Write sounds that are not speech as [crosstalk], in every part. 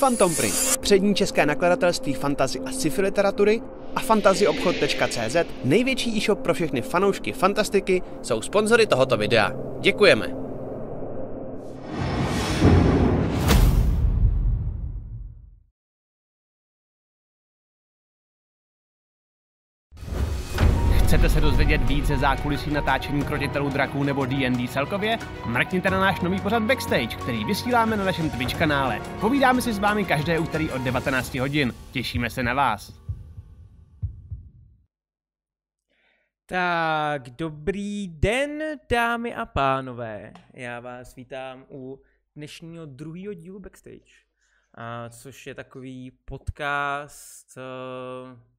Phantom Print, přední české nakladatelství fantazy a sci-fi literatury a fantazyobchod.cz, největší e-shop pro všechny fanoušky fantastiky, jsou sponzory tohoto videa. Děkujeme! Chcete se dozvědět více zákulisí natáčení krotitelů draků nebo D&D celkově? Mrkněte na náš nový pořad Backstage, který vysíláme na našem Twitch kanále. Povídáme si s vámi každé úterý od 19 hodin. Těšíme se na vás. Tak, dobrý den, dámy a pánové. Já vás vítám u dnešního druhého dílu Backstage, a což je takový podcast, uh,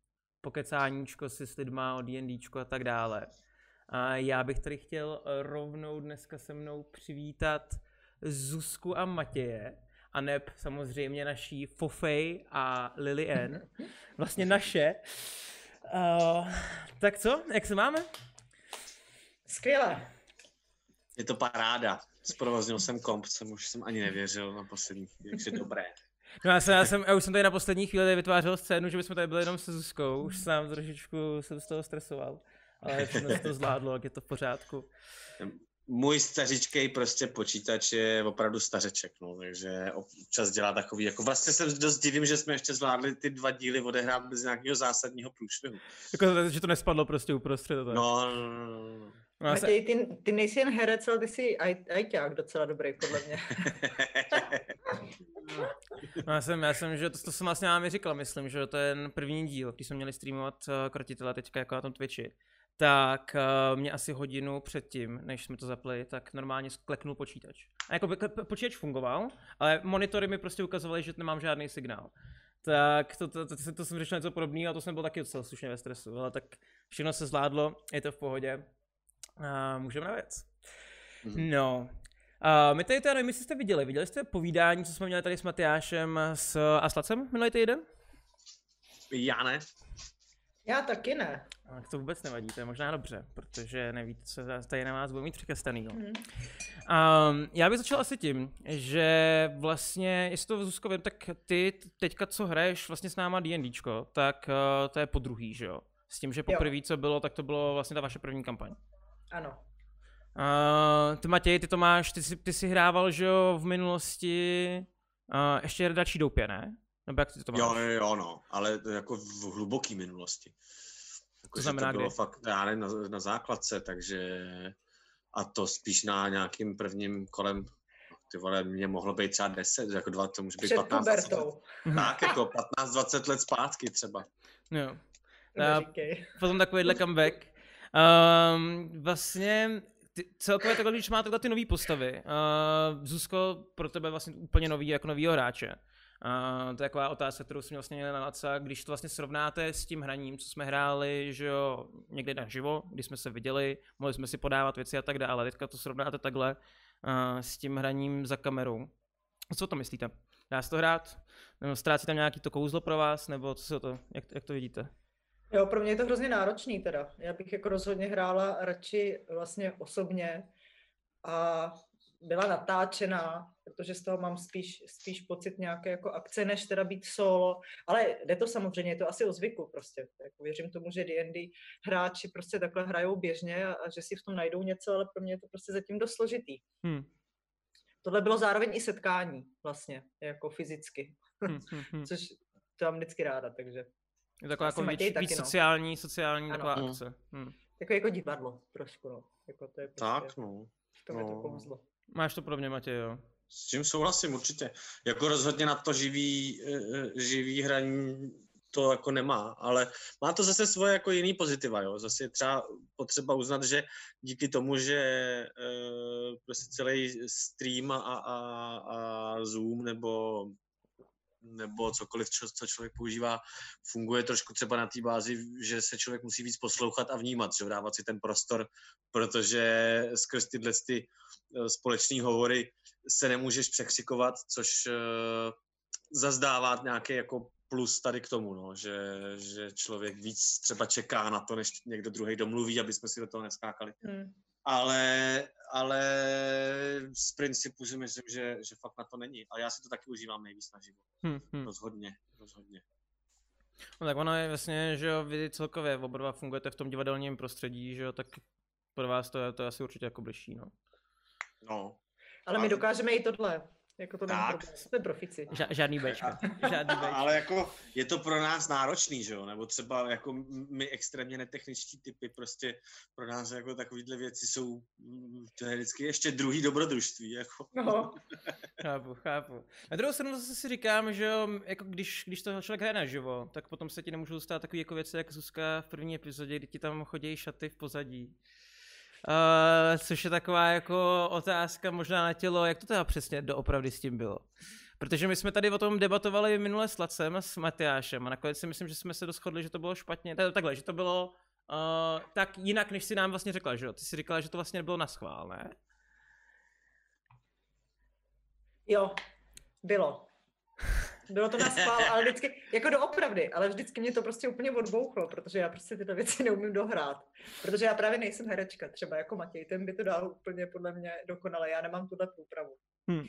pokecáníčko si s lidma o D&Dčko a tak dále. A já bych tady chtěl rovnou dneska se mnou přivítat Zuzku a Matěje, a neb samozřejmě naší Fofej a Lily N. [laughs] Vlastně naše. Uh, tak co, jak se máme? Skvěle. Je to paráda. Zprovoznil jsem komp, jsem už jsem ani nevěřil na poslední, takže dobré. No já, jsem, já, jsem, já už jsem tady na poslední chvíli vytvářel scénu, že bychom tady byli jenom se Zuzkou, už jsem trošičku jsem z toho stresoval, ale všechno to zvládlo, jak je to v pořádku. Můj stařičkej prostě počítač je opravdu stařeček, no, takže občas dělá takový, jako vlastně jsem dost divím, že jsme ještě zvládli ty dva díly odehrát bez nějakého zásadního průšvihu. Jako, že to nespadlo prostě uprostřed. No, no, no, no. No, Matěj, ty, ty nejsi jen herec, ale ty jsi ajťák docela dobrý, podle mě. [laughs] no, já, jsem, já jsem, že to, to jsem vlastně vám říkal, myslím, že to je ten první díl, když jsme měli streamovat uh, krotitele teďka jako na tom Twitchi, tak uh, mě asi hodinu předtím, než jsme to zapli, tak normálně skleknul počítač. A jako počítač fungoval, ale monitory mi prostě ukazovaly, že nemám žádný signál. Tak to, to, to, to, to jsem řešil něco podobného a to jsem byl taky docela slušně ve stresu, ale tak všechno se zvládlo, je to v pohodě. Uh, můžeme na věc. Mm-hmm. No, Uh, my tady to, nevím, jestli jste viděli, viděli jste povídání, co jsme měli tady s Matyášem s Aslacem minulý týden? Já ne. Já taky ne. Tak to vůbec nevadí, to je možná dobře, protože nevíte, co tady na vás bude mít přikastaný. Mm. Um, já bych začal asi tím, že vlastně, jestli to Zuzko vím, tak ty teďka, co hraješ vlastně s náma D&Dčko, tak uh, to je po druhý, že jo? S tím, že poprvé, co bylo, tak to bylo vlastně ta vaše první kampaň. Ano. Uh, ty Matěj, ty to máš, ty jsi, ty jsi hrával, že jo, v minulosti uh, ještě redačí doupě, ne? Nebo jak ty to máš? Jo, jo, jo, no, ale jako v hluboký minulosti. Jako, to znamená, to bylo kdy? fakt, já nevím, na, na základce, takže a to spíš na nějakým prvním kolem ty vole, mě mohlo být třeba 10, jako dva, to může být Před 15, 20 let. Tak, jako 15-20 let zpátky třeba. Jo. Neříkej. Potom takovýhle [laughs] comeback. Um, vlastně ty, celkově takhle, když má takhle ty nové postavy, uh, Zuzko, pro tebe vlastně úplně nový jako novýho hráče. Uh, to je taková otázka, kterou jsem vlastně měl na Laca, když to vlastně srovnáte s tím hraním, co jsme hráli, že jo, někde na živo, když jsme se viděli, mohli jsme si podávat věci a tak dále, teďka to srovnáte takhle uh, s tím hraním za kamerou. Co to myslíte? Dá se to hrát? Nebo ztrácí tam nějaký to kouzlo pro vás, nebo co se to, jak, jak to vidíte? Jo, pro mě je to hrozně náročný teda. Já bych jako rozhodně hrála radši vlastně osobně a byla natáčená, protože z toho mám spíš, spíš pocit nějaké jako akce, než teda být solo. Ale jde to samozřejmě, je to asi o zvyku prostě. Jako věřím tomu, že D&D hráči prostě takhle hrajou běžně a, a že si v tom najdou něco, ale pro mě je to prostě zatím dost složitý. Hmm. Tohle bylo zároveň i setkání vlastně, jako fyzicky, Hmm, hmm, hmm. což to mám vždycky ráda, takže Je taková jako víc, taky, víc no. sociální, sociální Ano. taková Mm. akce. Hmm. jako, jako divadlo trošku, no. Jako to je prostě, Tak, no. to je to no. kouzlo. Máš to podobně, Matěj, jo? S čím souhlasím určitě. Jako rozhodně na to živý, eh, živý hraní to jako nemá, ale má to zase svoje jako jiný pozitiva, jo. Zase je třeba potřeba uznat, že díky tomu, že eh, prostě celý stream a, a, a Zoom nebo nebo cokoliv, čo, co člověk používá, funguje trošku třeba na té bázi, že se člověk musí víc poslouchat a vnímat, že dávat si ten prostor, protože skrz tyhle ty eh, společný hovory se nemůžeš překřikovat, což uh, zazdává nějaký jako plus tady k tomu, no, že, že člověk víc třeba čeká na to, než někdo druhý domluví, aby jsme si do toho neskákali. Hmm. Ale, ale z principu si myslím, že, že fakt na to není. A já si to taky užívám nejvíc naživo. Hm, hm. Rozhodně, rozhodně. No tak ono je vlastně, že jo, vy celkově oba dva fungujete v tom divadelním prostředí, že jo, tak pro vás to je, to je asi určitě jako bližší, no. No, Ale my dokážeme i tohle. Jako to Tak. Jsme profici. Ža- žádný Bčka. [laughs] Žádný Bčka. ale jako je to pro nás náročný, že jo? Nebo třeba jako my extrémně netechničtí typy, prostě pro nás jako takovýhle věci jsou, to je vždycky ještě druhý dobrodružství, jako. No, [laughs] Chápu, chápu. Na druhou stranu zase si říkám, že jo, jako když, když to člověk hraje naživo, tak potom se ti nemůžou stát takové jako věci, jak Zuzka v první epizodě, kdy ti tam chodí šaty v pozadí. Uh, což je taková jako otázka možná na tělo, jak to teda přesně doopravdy s tím bylo. Protože my jsme tady o tom debatovali minule s Lacem a s Matyášem a nakonec si myslím, že jsme se doschodli, že to bylo špatně, takhle, že to bylo uh, tak jinak, než si nám vlastně řekla, že jo? Ty si říkala, že to vlastně nebylo na schvál, ne? jo, bylo. Bylo to na schvál, ale vždycky, jako doopravdy, ale vždycky mě to prostě úplně odbouchlo, protože já prostě tyto věci neumím dohrát. Protože já právě nejsem herečka, třeba jako Matěj, ten by to dal úplně podle mě dokonale, já nemám tuhle průpravu. Hm.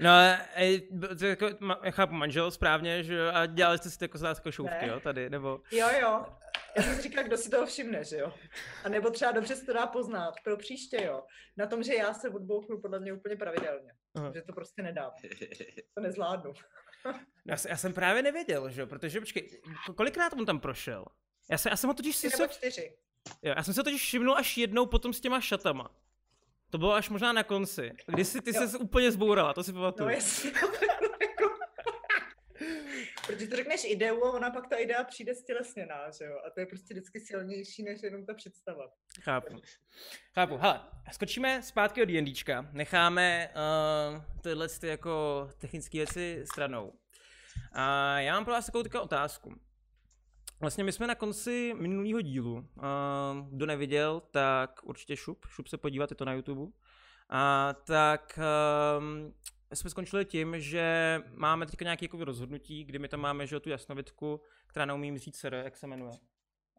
No, e, jako, chápu manžel správně, že a dělali jste si to jako zás jako šouvky, Ne. jo, tady, nebo... Jo, jo. Já jsem si říkala, kdo si toho všimne, že jo. A nebo třeba dobře se to dá poznat pro příště, jo. Na tom, že já se odbouchnu podle mě úplně pravidelně. Aha. Že to prostě nedám. To nezvládnu. Já, já jsem právě nevěděl, že jo, protože počkej, ko- kolikrát on tam prošel? Já, se, já jsem ho totiž si se, nebo čtyři. jo, já jsem se totiž všimnul až jednou potom s těma šatama. To bylo až možná na konci, kdy si ty Jo. se úplně zbourala, to si pamatuju. No. Protože to řekneš ideu a ona pak ta idea přijde stělesněná, že jo? A to je prostě vždycky silnější než jenom ta představa. Chápu. Chápu. Hele, skočíme zpátky od D&Dčka. Necháme uh, tyhle ty jako technické věci stranou. A já mám pro vás takovou takovou otázku. Vlastně my jsme na konci minulého dílu, uh, kdo neviděl, tak určitě šup, šup se podívat, je to na YouTube. A tak um, jsme skončili tím, že máme teďka nějaké jako rozhodnutí, kdy my tam máme že, tu jasnovitku, která neumím říct, sir, jak se jmenuje.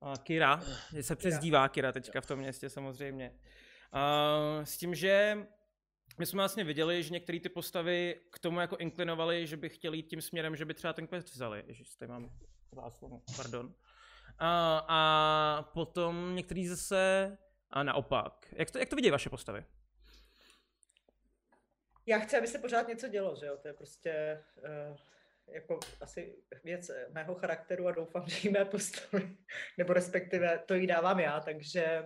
Uh, Kira, se přezdívá Kira teďka v tom městě samozřejmě. Uh, s tím, že my jsme vlastně viděli, že některé ty postavy k tomu jako inklinovali, že by chtěli jít tím směrem, že by třeba ten quest vzali. Ježiš, tady mám záslovu, pardon. A, a potom některý zase a naopak. Jak to, jak to vidí vaše postavy? Já chci, aby se pořád něco dělo, že jo? To je prostě uh, jako asi věc eh, mého charakteru a doufám, [laughs] že jí mé postavy, nebo respektive to jí dávám já, takže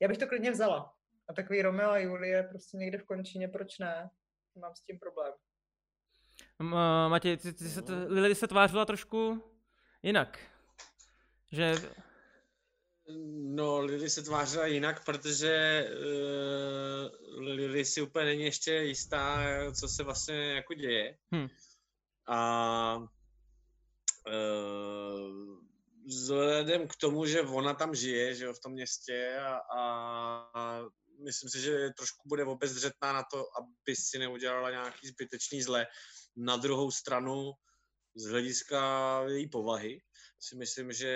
já bych to klidně vzala. A takový Romeo a Julie prostě někde v končině, proč ne? Mám s tím problém. M- Matěj, ty, ty se, t- Lily se tvářila trošku jinak. Že, No, Lily se tvářila jinak, protože uh, Lily si úplně není ještě jistá, co se vlastně jako děje. Hm. A uh, vzhledem k tomu, že ona tam žije, že jo, v tom městě a, a myslím si, že trošku bude obezřetná na to, aby si neudělala nějaký zbytečný zle. Na druhou stranu, z hlediska její povahy, si myslím, že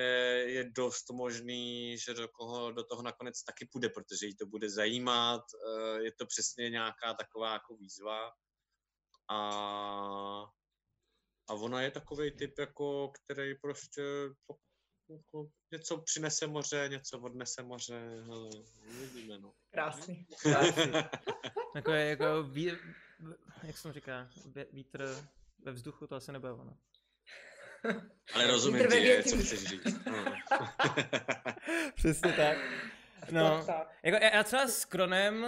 je dost možný, že do, koho, do toho nakonec taky půjde, protože jí to bude zajímat, eh, je to přesně nějaká taková jako výzva a, a ona je takový typ, jako, který prostě jako, něco přinese moře, něco odnese moře, hele, uvidíme, no. Krásný. [laughs] jako, je, jako ví, jak se to říká, vítr ve vzduchu, to asi nebude ono. Ale [laughs] rozumím ti, je, co chceš říct. No. [laughs] Přesně tak. [laughs] No, jako já, já třeba s Kronem,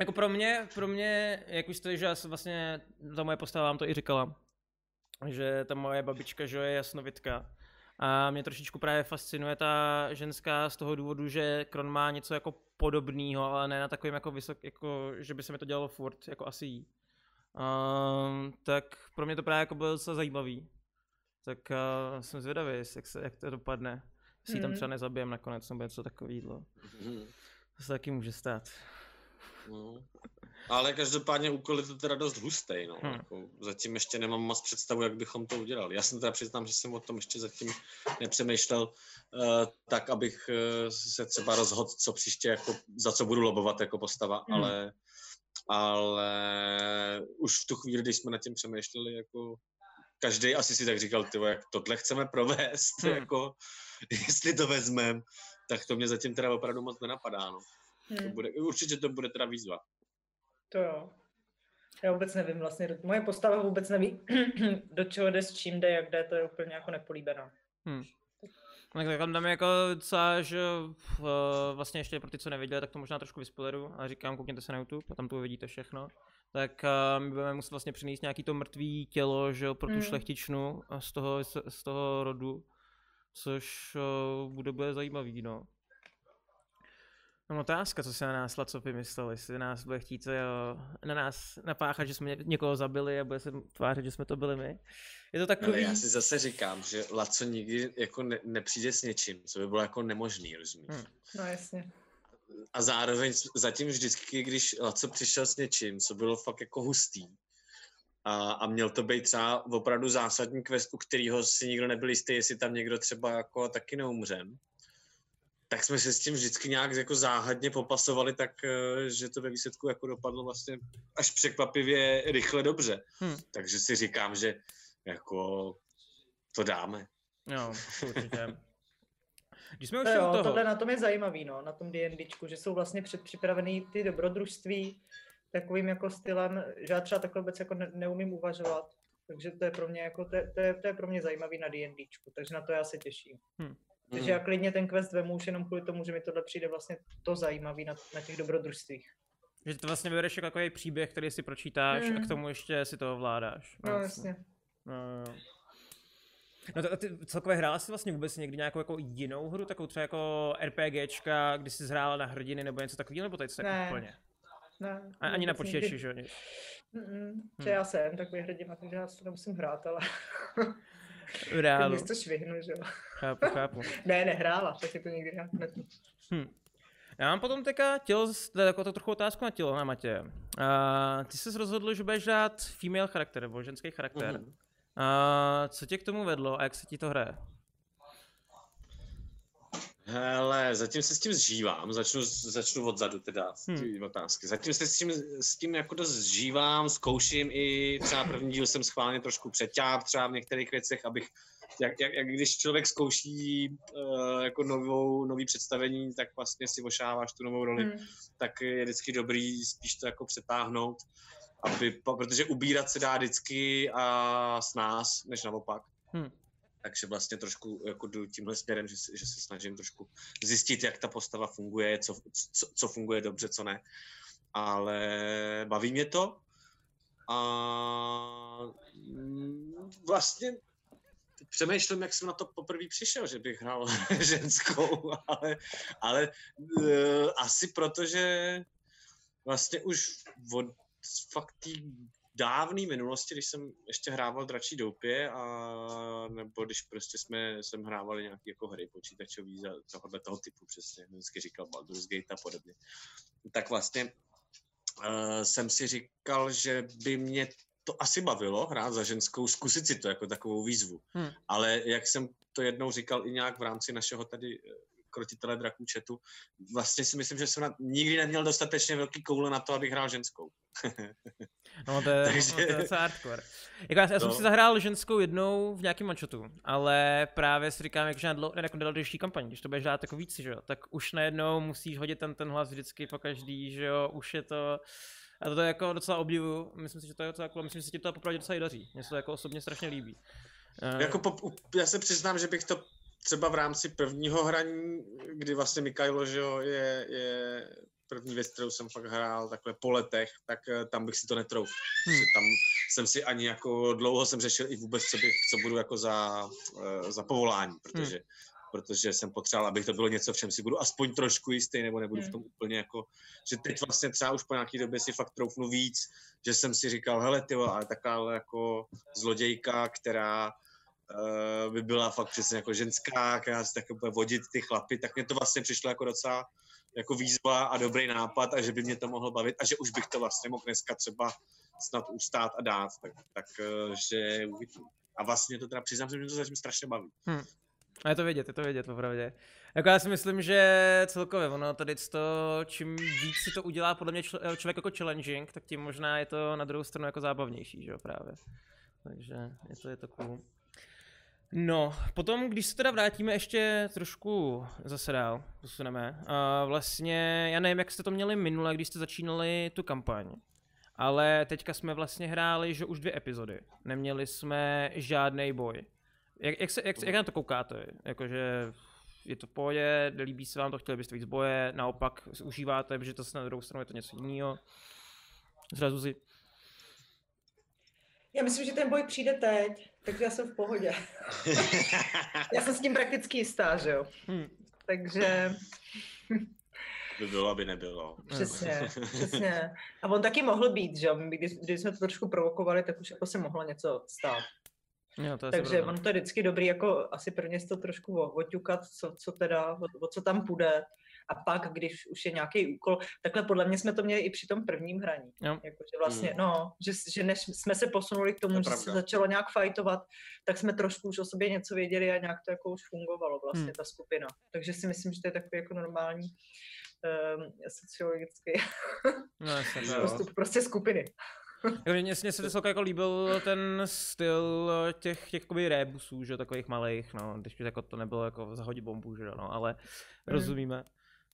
jako pro mě, pro mě, jak už jste, že já jsem vlastně, ta moje postava vám to i říkala, že ta moje babička, že jo, je jasnovitka. A mě trošičku právě fascinuje ta ženská z toho důvodu, že Kron má něco jako podobného, ale ne na takovým jako vysok, jako, že by se mi to dělalo furt, jako asi jí. Um, tak pro mě to právě jako bylo docela zajímavý. Tak uh, jsem zvědavý, jak, se, jak to dopadne. Jestli ji tam Mhm. třeba nezabijem nakonec, nebo něco takového. Mhm. To se taky může stát. No. Ale každopádně úkol je to teda dost hustý. No. Hmm. Jako zatím ještě nemám moc představu, jak bychom to udělali. Já jsem teda přiznám, že jsem o tom ještě zatím nepřemýšlel uh, tak, abych uh, se třeba rozhodl, co příště, jako, za co budu lobovat jako postava, Hmm. ale, ale už v tu chvíli, když jsme nad tím přemýšleli, jako každý asi si tak říkal, tyvo, jak tohle chceme provést, Hmm. jako, jestli to vezmeme, tak to mě zatím teda opravdu moc nenapadá. No. To Hmm, bude, určitě to bude teda výzva. to jo. Já vůbec nevím vlastně, moje postava vůbec neví, [clears throat] do čeho jde, s čím jde, jak jde, to je úplně jako nepolíbená. Tak, tak tam dáme jako docela, že uh, vlastně ještě pro ty, co nevěděli, tak to možná trošku vyspoileru, ale říkám, koukněte se na YouTube a tam to uvidíte všechno. Tak uh, my budeme muset vlastně přinést nějaký to mrtvý tělo, že jo, pro tu Hmm. šlechtičnu a z toho, z, z toho rodu, což uh, bude, bude zajímavý, no. Mám otázka, co se na nás Lacopy myslel, jestli nás bude chtít jo, na nás napáchat, že jsme ně- někoho zabili a bude se tvářit, že jsme to byli my. Je to Ale takový... já si zase říkám, že Laco nikdy jako ne, nepřijde s něčím, co by bylo jako nemožný, rozumíš? Hmm. No jasně. A zároveň zatím vždycky, když Laco přišel s něčím, co bylo fakt jako hustý, a, a měl to být třeba opravdu zásadní quest, u kterého si nikdo nebyl jistý, jestli tam někdo třeba jako taky neumřem, tak jsme se s tím vždycky nějak jako záhadně popasovali, tak eh, že to ve výsledku jako dopadlo vlastně až překvapivě rychle dobře. Hmm. Takže si říkám, že jako to dáme. Jo, určitě. [laughs] Když jsme už To jo, toho, tohle na tom je zajímavý, no, na tom D&Dčku, že jsou vlastně předpřipravený ty dobrodružství takovým jako stylem, že já třeba takhle vůbec jako ne, neumím uvažovat, takže to je pro mě jako, to je, to je, to je pro mě zajímavý na D&Dčku, takže na to já se těším. Takže já klidně ten quest vemu už jenom kvůli tomu, že mi tohle přijde vlastně to zajímavý na, na těch dobrodružstvích. že to vlastně vybereš jako takový příběh, který si pročítáš a Mm. k tomu ještě si to ovládáš. No jasně. No. No to, ty celkově hrála jsi vlastně vůbec někdy nějakou jako jinou hru, takovou třeba jako RPGčka, kdy jsi hrála na hrdiny nebo něco takového, nebo teď se Ne. úplně? Ne, A, ani na počítači, že jo? že Hmm. já jsem takový hrdina, takže já si to nemusím hrát, ale V reálu, mě to švihnu, že jo. chápu, chápu. [laughs] Ne, nehrála, tak je to nikdy hrát ne. Hm. Já mám potom teďka tělo, jako to trochu otázku na tělo, na Matě. A ty jsi rozhodl, že budeš dát female charakter, nebo ženský charakter. Mhm. A co tě k tomu vedlo a jak se ti to hraje? Hele, zatím se s tím zžívám, začnu, začnu odzadu teda, Hmm. hmm. otázky. Zatím se s tím, s tím jako dost zžívám, zkouším i třeba první díl jsem schválně trošku přeťáp třeba v některých věcech, abych, jak, jak, jak když člověk zkouší uh, jako novou, nový představení, tak vlastně si ošáváš tu novou roli, Hmm. tak je vždycky dobrý spíš to jako přetáhnout, aby, protože ubírat se dá vždycky a s nás, než naopak. Hmm. Takže vlastně trošku jako jdu tímhle směrem, že, se- že se snažím trošku zjistit, jak ta postava funguje, co, co, co funguje dobře, co ne. Ale baví mě to. A vlastně přemýšlím, jak jsem na to poprvé přišel, že bych hrál [laughs] ženskou, ale, ale uh, asi protože vlastně už od fakt té dávné minulosti, když jsem ještě hrával Dračí doupě, a nebo když prostě jsme, jsem hrávali nějaké jako hry počítačový za tohohle toho typu, přesně, vždycky říkal Baldur's Gate a podobně, tak vlastně uh, jsem si říkal, že by mě to asi bavilo hrát za ženskou, zkusit si to jako takovou výzvu. Hmm. Ale jak jsem to jednou říkal i nějak v rámci našeho tady eh, krotitele draků chatu, vlastně si myslím, že jsem na, nikdy neměl dostatečně velký koule na to, abych hrál ženskou. [laughs] No to je, [laughs] Takže- to je docela hardcore. Jako já, já jsem No. si zahrál ženskou jednou v nějakém mančotu, ale právě si říkám, jakže na dlo, jako další kampaň, když to budeš dát jako víc, že jo, tak už najednou musíš hodit ten, ten hlas vždycky po každý, že jo, už je to, a to je jako docela obdivu, myslím si, že to je docela cool, myslím si, že ti to popravdě docela i daří, mně se to jako osobně strašně líbí. Jako po, já se přiznám, že bych to třeba v rámci prvního hraní, kdy vlastně Mikajlo, že jo, je, je první věc, kterou jsem fakt hrál takhle po letech, tak eh, tam bych si to netrouf. Hmm. Hmm. Tam jsem si ani jako dlouho jsem řešil i vůbec, co, bych, co budu jako za, eh, za povolání, protože, hmm. protože jsem potřeboval, abych to bylo něco, v čem si budu aspoň trošku jistý, nebo nebudu v Hmm. tom úplně jako, že teď vlastně třeba už po nějaký době si fakt troufnu víc, že jsem si říkal, hele ty ale taková jako zlodějka, která uh, by byla fakt přesně jako ženská, která si tak bude vodit ty chlapy, tak mě to vlastně přišlo jako docela, jako výzva a dobrý nápad a že by mě to mohlo bavit a že už bych to vlastně mohl dneska třeba snad ustát a dát, tak, tak eh, že uvidím. A vlastně to teda přiznám, že mě to zatím strašně baví. Hm. A je to vědět, je to vědět, opravdu. Jako já si myslím, že celkově ono tady to, čím víc si to udělá podle mě čl- člověk jako challenging, tak tím možná je to na druhou stranu jako zábavnější, že jo, právě. Takže je to, je to cool. No, potom, když se teda vrátíme ještě trošku zase dál, posuneme, a vlastně, já nevím, jak jste to měli minule, když jste začínali tu kampaň, ale teďka jsme vlastně hráli, že už dvě epizody, neměli jsme žádný boj. Jak, jak, se, jak, jak na to koukáte? Jakože je to v pohodě, líbí se vám to, chtěli byste víc boje, naopak užíváte, že to se na druhou stranu je to něco jiného. Zrazu si. Já myslím, že ten boj přijde teď, takže já jsem v pohodě. [laughs] já jsem s tím prakticky jistá, že jo. Hmm. Takže... by bylo, aby nebylo. Přesně, [laughs] přesně. A on taky mohl být, že jo. Když, když jsme to trošku provokovali, tak už jako se mohlo něco stát. Jo, to je Takže on to je vždycky dobrý, jako asi prvně si to trošku oťukat, co, co teda, o, o co tam půjde. A pak, když už je nějaký úkol, takhle podle mě jsme to měli i při tom prvním hraní. Jako, že vlastně, hmm. no, že, že než jsme se posunuli k tomu, to že pravda. se začalo nějak fajtovat, tak jsme trošku už o sobě něco věděli a nějak to jako už fungovalo vlastně hmm. ta skupina. Takže si myslím, že to je takový jako normální um, sociologický no, [laughs] postup prostě skupiny. [laughs] Mně se to jako líbil ten styl těch, těch jakoby rebusů, že takových malých, no, když by jako to nebylo jako zahodit bombu, že no, ale mm. rozumíme.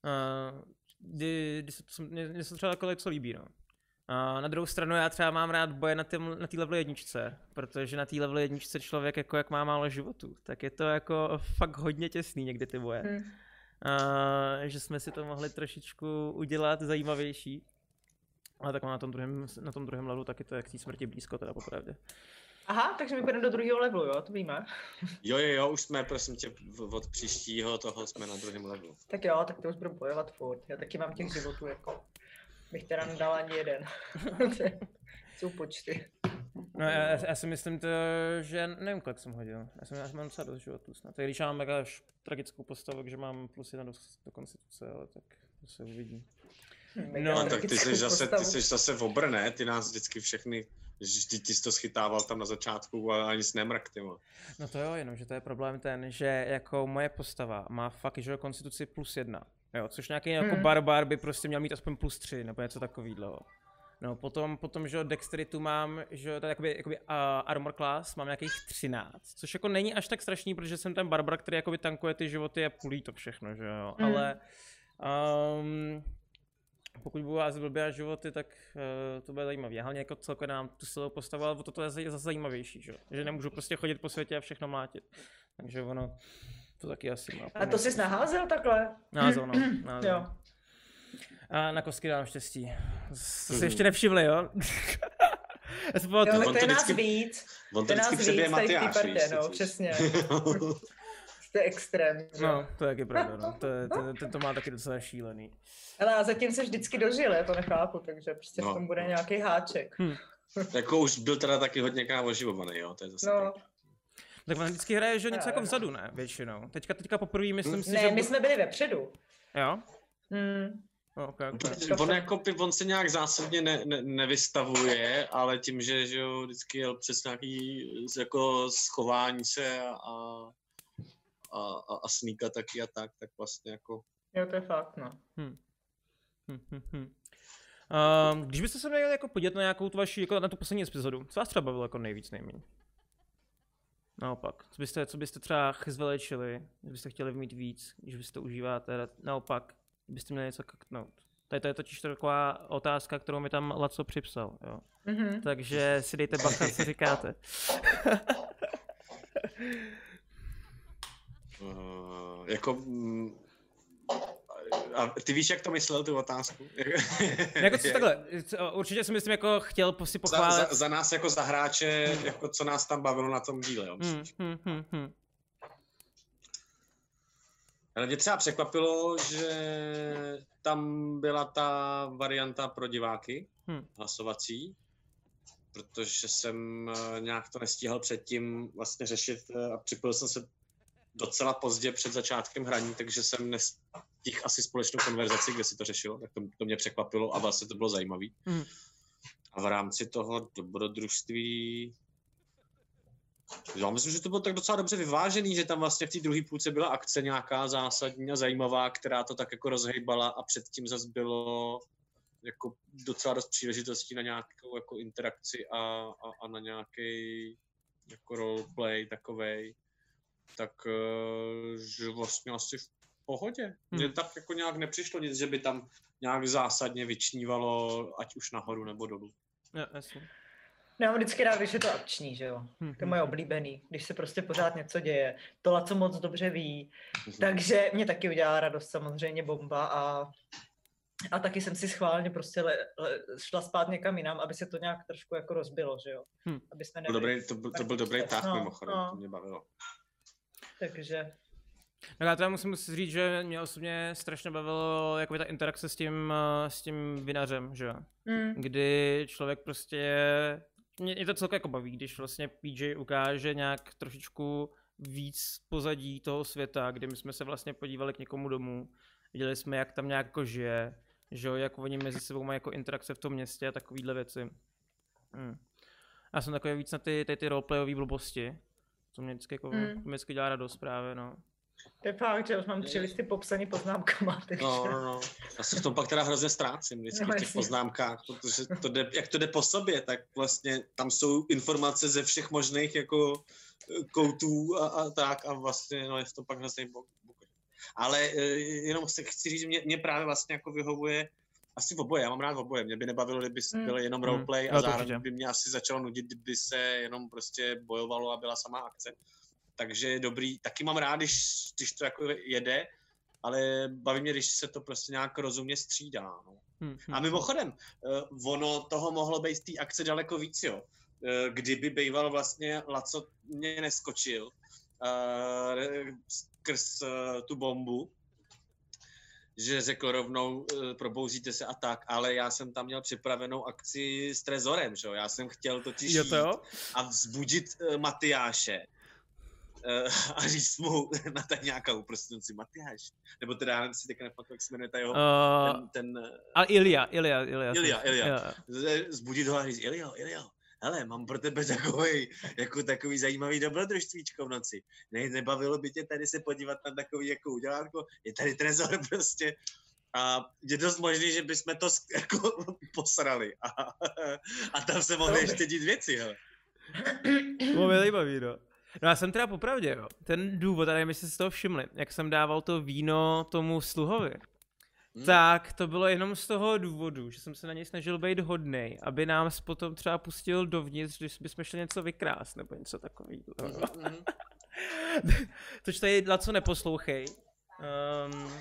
Uh, kdy, kdy se to, mě, mě se třeba jako co líbí, no. A na druhou stranu já třeba mám rád boje na té na level jedničce, protože na té level jedničce člověk jako jak má málo životů, tak je to jako fakt hodně těsný někdy ty boje. Hmm. A, že jsme si to mohli trošičku udělat zajímavější. Ale tak na tom druhém, na tom druhém levelu taky to je k té smrti blízko, teda popravdě. Aha, takže my půjdeme do druhého levelu, jo, to víme. Jo, jo, jo, už jsme, prosím tě, od příštího toho jsme na druhém levelu. Tak jo, tak to už budu bojovat furt. Já taky mám těch životů, jako. Bych teda nedal ani jeden. [laughs] Jsou počty. No já, já, si myslím to, že nevím, kolik jsem hodil. Já jsem, já mám docela dost životů snad. Tak když já mám až tragickou postavu, že mám plus jedna do, do konstituce, ale tak to se uvidí. No, no tak ty jsi, zase, ty jsi zase v obrné, ty nás vždycky všechny, ty, ty jsi to schytával tam na začátku a ani nemrak, ty No to jo, jenom, že to je problém ten, že jako moje postava má fakt, že konstituci plus jedna, jo, což nějaký jako hmm. jako barbar by prostě měl mít aspoň plus tři, nebo něco takového. No, potom, potom, že dexteritu mám, že to je jakoby, jakoby uh, armor class, mám nějakých 13, což jako není až tak strašný, protože jsem ten barbar, který jakoby tankuje ty životy a pulí to všechno, že jo, mm. ale um, pokud budu vás blbě životy, tak uh, to bude zajímavé. Hlavně jako celkově nám tu silou postavu, ale toto je zase zajímavější, že? že nemůžu prostě chodit po světě a všechno mlátit. Takže ono, to taky asi má. A to jsi naházel takhle? Názel, no. [clears throat] Názel. jo. A na kostky dám štěstí. To si ještě nevšivli, jo? [laughs] Já jsem jo, tak to je nás víc. On to vždycky přebije Matyáš, no, přesně. [laughs] to je extrém. Že? No, to je taky pravda, no. To, je, to, [laughs] to, to, má taky docela šílený. Ale a zatím se vždycky dožil, já to nechápu, takže prostě no. v tom bude nějaký háček. Hmm. [laughs] jako už byl teda taky hodně kámo oživovaný, jo, to je zase no. Tak on vždycky hraje, že něco jako vzadu, ne, většinou. Teďka, teďka poprvé myslím si, ne, že... my jsme byli vepředu. Jo? Hmm. No, okay, okay. On, jako, on se nějak zásadně ne, ne, nevystavuje, ale tím, že, že jo, vždycky jel přes nějaký jako schování se a, a, a, a sníka taky a tak, tak vlastně jako... Jo, to je fakt, no. Hmm. Hm, hm, hm. Um, když byste se měli jako podívat na nějakou tu vaši, jako na tu poslední epizodu, co vás třeba bavilo jako nejvíc nejméně? Naopak, co byste, co byste třeba zveličili, když byste chtěli mít víc, když byste to užíváte, naopak, byste měli něco kaknout. Tady to je totiž taková otázka, kterou mi tam Laco připsal, jo. Mm-hmm. Takže si dejte bacha, co říkáte. [laughs] [laughs] uh, jako mm, a ty víš, jak to myslel, tu otázku? jako co [laughs] takhle, určitě si myslím, jako chtěl si pochválit. Za, za, za nás jako za hráče, jako co nás tam bavilo na tom díle, jo, hmm, hmm, hmm, hmm. Ale mě třeba překvapilo, že tam byla ta varianta pro diváky, hmm. hlasovací, protože jsem eh, nějak to nestíhal předtím vlastně řešit eh, a připojil jsem se docela pozdě před začátkem hraní, takže jsem nes, těch asi společnou konverzaci, kde si to řešilo, tak to, to mě překvapilo a vlastně to bylo zajímavé. Hmm. A v rámci toho dobrodružství já myslím, že to bylo tak docela dobře vyvážený, že tam vlastně v té druhé půlce byla akce nějaká zásadní a zajímavá, která to tak jako rozhejbala a předtím zase bylo jako docela dost příležitostí na nějakou jako interakci a, a, a na nějaký jako roleplay takovej, tak uh, že vlastně asi v pohodě. Mně Hmm. tak jako nějak nepřišlo nic, že by tam nějak zásadně vyčnívalo, ať už nahoru nebo dolů. Jo, jasně. Já mám vždycky rád, když je to akční, že jo. Hm, To je moje oblíbený, když se prostě pořád něco děje. To Laco moc dobře ví, takže mě taky udělá radost samozřejmě bomba a, a taky jsem si schválně prostě le, le, šla spát někam jinam, aby se to nějak trošku jako rozbilo, že jo. Hm. Aby jsme Byl nebyli, dobrý, to, byl, to byl dobrý tah No, mimochodem, no. to mě bavilo. Takže No já teda musím říct, že mě osobně strašně bavilo jakoby ta interakce s tím, eh, s tím vinařem, že jo. mm, Kdy člověk prostě, mě, mě to celkem jako baví, když vlastně PJ ukáže nějak trošičku víc pozadí toho světa, kdy my jsme se vlastně podívali k někomu domů, viděli jsme, jak tam nějak jako žije, že jo, jak oni mezi sebou mají jako interakce v tom městě a takovýhle věci. Hmm. Já jsem takový víc na ty, ty, ty roleplayové blbosti. To mě vždycky, jako, mm. mě vždycky dělá radost právě, no. to je fakt, že už mám tři listy popsaný poznámkama, [laughs] takže No, no, no. Já se v tom pak teda hrozně ztrácím vždycky No, v těch poznámkách, protože to jde, jak to jde po sobě, tak vlastně tam jsou informace ze všech možných jako eh, koutů a, a tak a vlastně no, je to pak hrozný bok. bok. Ale eh, jenom se chci říct, že mě, mě právě vlastně jako vyhovuje asi v oboje, já mám rád v oboje. Mě by nebavilo, kdyby Mm. byl jenom Mm. roleplay a to zároveň určitě. by mě asi začalo nudit, kdyby se jenom prostě bojovalo a byla sama akce. Takže je dobrý, taky mám rád, když, když to jako jede, ale baví mě, když se to prostě nějak rozumně střídá. No. Hm, hm. A mimochodem, uh, ono toho mohlo být z té akce daleko víc, jo. Uh, kdyby býval vlastně Laco mě neskočil uh, skrz uh, tu bombu, že řekl rovnou, uh, probouzíte se a tak, ale já jsem tam měl připravenou akci s Trezorem, že jo. Já jsem chtěl totiž Jo to jo? jít a vzbudit uh, Matyáše uh, [laughs] a říct mu [laughs] na tak nějaká uprostněnci Matyáš. Nebo teda, já nevím, si teďka nepamatuju, jak se jmenuje ta jeho, Uh, ten, ten a Ilia, Ilia, Ilia. Ilia, Ilia. Zbudit ho a říct, Ilio, Ilio, hele, mám pro tebe takový, jako takový zajímavý dobrodružstvíčko v noci. Ne, nebavilo by tě tady se podívat na takový jako udělátko, je tady trezor [laughs] prostě. A je dost možný, že bychom to [laughs] jako posrali. A, a tam se mohly ještě dít věci, hele. Bylo mi zajímavý, no. No já jsem teda popravdě, jo. Ten důvod, a nevím, jestli jste si toho všimli, jak jsem dával to víno tomu sluhovi, Hm? tak to bylo jenom z toho důvodu, že jsem se na něj snažil být hodnej, aby nám potom třeba pustil dovnitř, když bychom šli něco vykrást, nebo něco takového. Mhm, mhm. Tož [laughs] tady co neposlouchej. Um,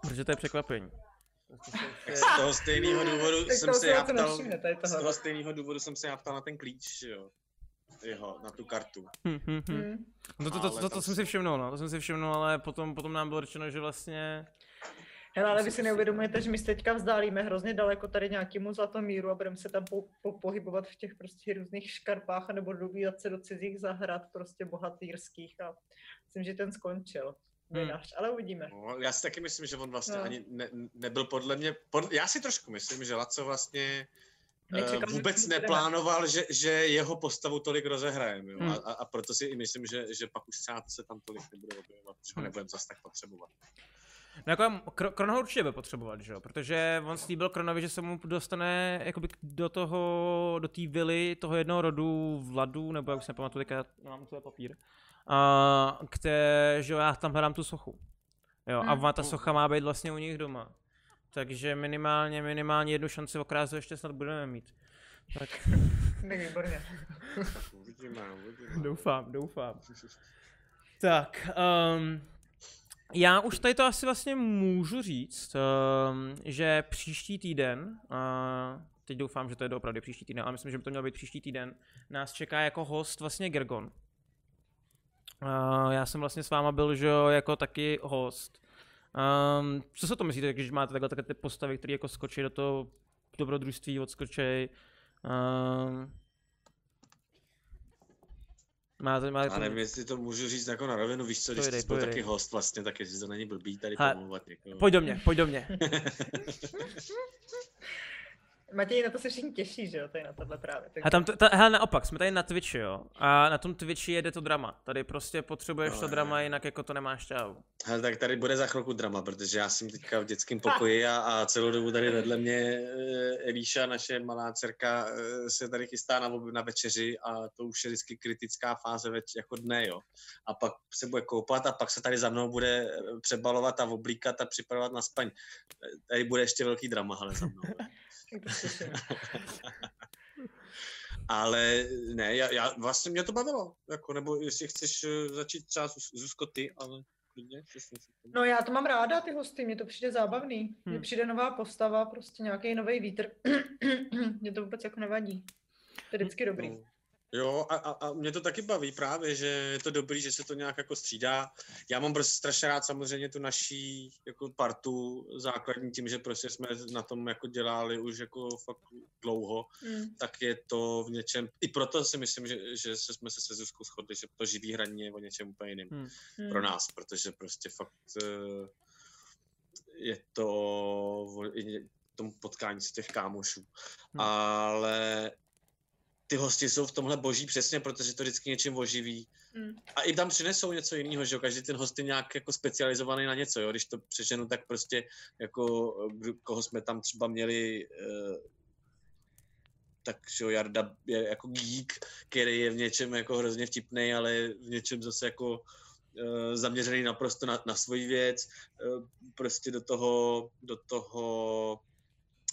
protože to je překvapení. Tak z toho stejného důvodu tak jsem se si já ptal, nevšimne, z toho stejného důvodu jsem se já ptal na ten klíč, jo. Jeho, na tu kartu. Hm, hm, hm. Mm. No to, to, to, to, tam to jsem se- si všimnul, no, to jsem si všimnul, ale potom, potom nám bylo řečeno, že vlastně... Hele, ale vy si neuvědomujete, že my se teďka vzdálíme hrozně daleko tady nějakému zlatomíru a budeme se tam po, po, pohybovat v těch prostě různých škarpách nebo dobírat se do cizích zahrad prostě bohatýrských a myslím, že ten skončil. Hmm. Vinař, ale uvidíme. No, já si taky myslím, že on vlastně No. ani ne, nebyl podle mě, pod, já si trošku myslím, že Laco vlastně Nečekal, uh, že vůbec neplánoval, že, že jeho postavu tolik rozehrajem, jo? Hmm. A, a, a proto si i myslím, že, že pak už třeba se tam tolik nebude objevovat, že ho Hmm. nebudeme zase tak potřebovat. No jako Kro- Kron ho určitě bude potřebovat, že jo? Protože on slíbil Kronovi, že se mu dostane jakoby do toho, do té vily toho jednoho rodu Vladu, nebo jak se nepamatuju, teďka mám tu papír. A, kde, že jo, já tam hledám tu sochu. Jo, a Hmm. ona ta socha má být vlastně u nich doma. Takže minimálně, minimálně jednu šanci okrást ještě snad budeme mít. Tak [laughs] Tak výborně. Uvidíme, uvidíme. doufám, doufám. Tak, um, já už tady to asi vlastně můžu říct, um, že příští týden, teď doufám, že to je doopravdy příští týden, ale myslím, že by to mělo být příští týden, nás čeká jako host vlastně Gergon. Já jsem vlastně s váma byl, že jako taky host. Um, co se to myslíte, když máte takhle, takhle ty postavy, které jako skočí do toho dobrodružství, odskočej? Um, Má to, má to, nevím, jestli to můžu říct jako na rovinu, víš co, když Pojdej, jsi byl taky host vlastně, tak jestli to není blbý tady Hele, pomluvat někoho. Pojď do mě, pojď do mě. [laughs] Matěj, na to se všichni těší, že jo, tady na tohle právě. Tak... A tam, to, ta, hele, naopak, jsme tady na Twitchi, jo. A na tom Twitchi jede to drama. Tady prostě potřebuješ No, to drama, jinak jako to nemáš čau. Hele, tak tady bude za chvilku drama, protože já jsem teďka v dětském pokoji a, a celou dobu tady vedle mě eh, Elíša, naše malá dcerka, eh, se tady chystá na, na večeři a to už je vždycky kritická fáze več, jako dne, jo. A pak se bude koupat a pak se tady za mnou bude eh, přebalovat a oblíkat a připravovat na spaň. Tady bude ještě velký drama, ale za mnou. [laughs] [laughs] Ale ne, já, já, vlastně mě to bavilo, jako, nebo jestli chceš eh, začít třeba Zuz- Zuzko ty, ale klidně, No já to mám ráda, ty hosty, mně to přijde zábavný. Mně Hmm. přijde nová postava, prostě nějaký nový vítr. [clears throat] Mně to vůbec jako nevadí. To je vždycky dobrý. No. Jo, a, a, a mě to taky baví právě, že je to dobrý, že se to nějak jako střídá. Já mám prostě strašně rád samozřejmě tu naší jako partu základní tím, že prostě jsme na tom jako dělali už jako fakt dlouho, Mm. tak je to v něčem, i proto si myslím, že, že se jsme se se Zuzkou shodli, že to živý hraní je o něčem úplně jiným Hmm. Mm. pro nás, protože prostě fakt eh, je to i tom potkání z těch kámošů. Hmm. Ale ty hosti jsou v tomhle boží přesně, protože to vždycky něčím oživí. Mm. A i tam přinesou něco jiného, že jo? Každý ten host je nějak jako specializovaný na něco, jo? Když to přeženu, tak prostě jako, eh, koho jsme tam třeba měli, eh, tak že jo, Jarda je jako geek, který je v něčem jako hrozně vtipný, ale v něčem zase jako eh, zaměřený naprosto na, na svoji věc. Eh, Prostě do toho, do toho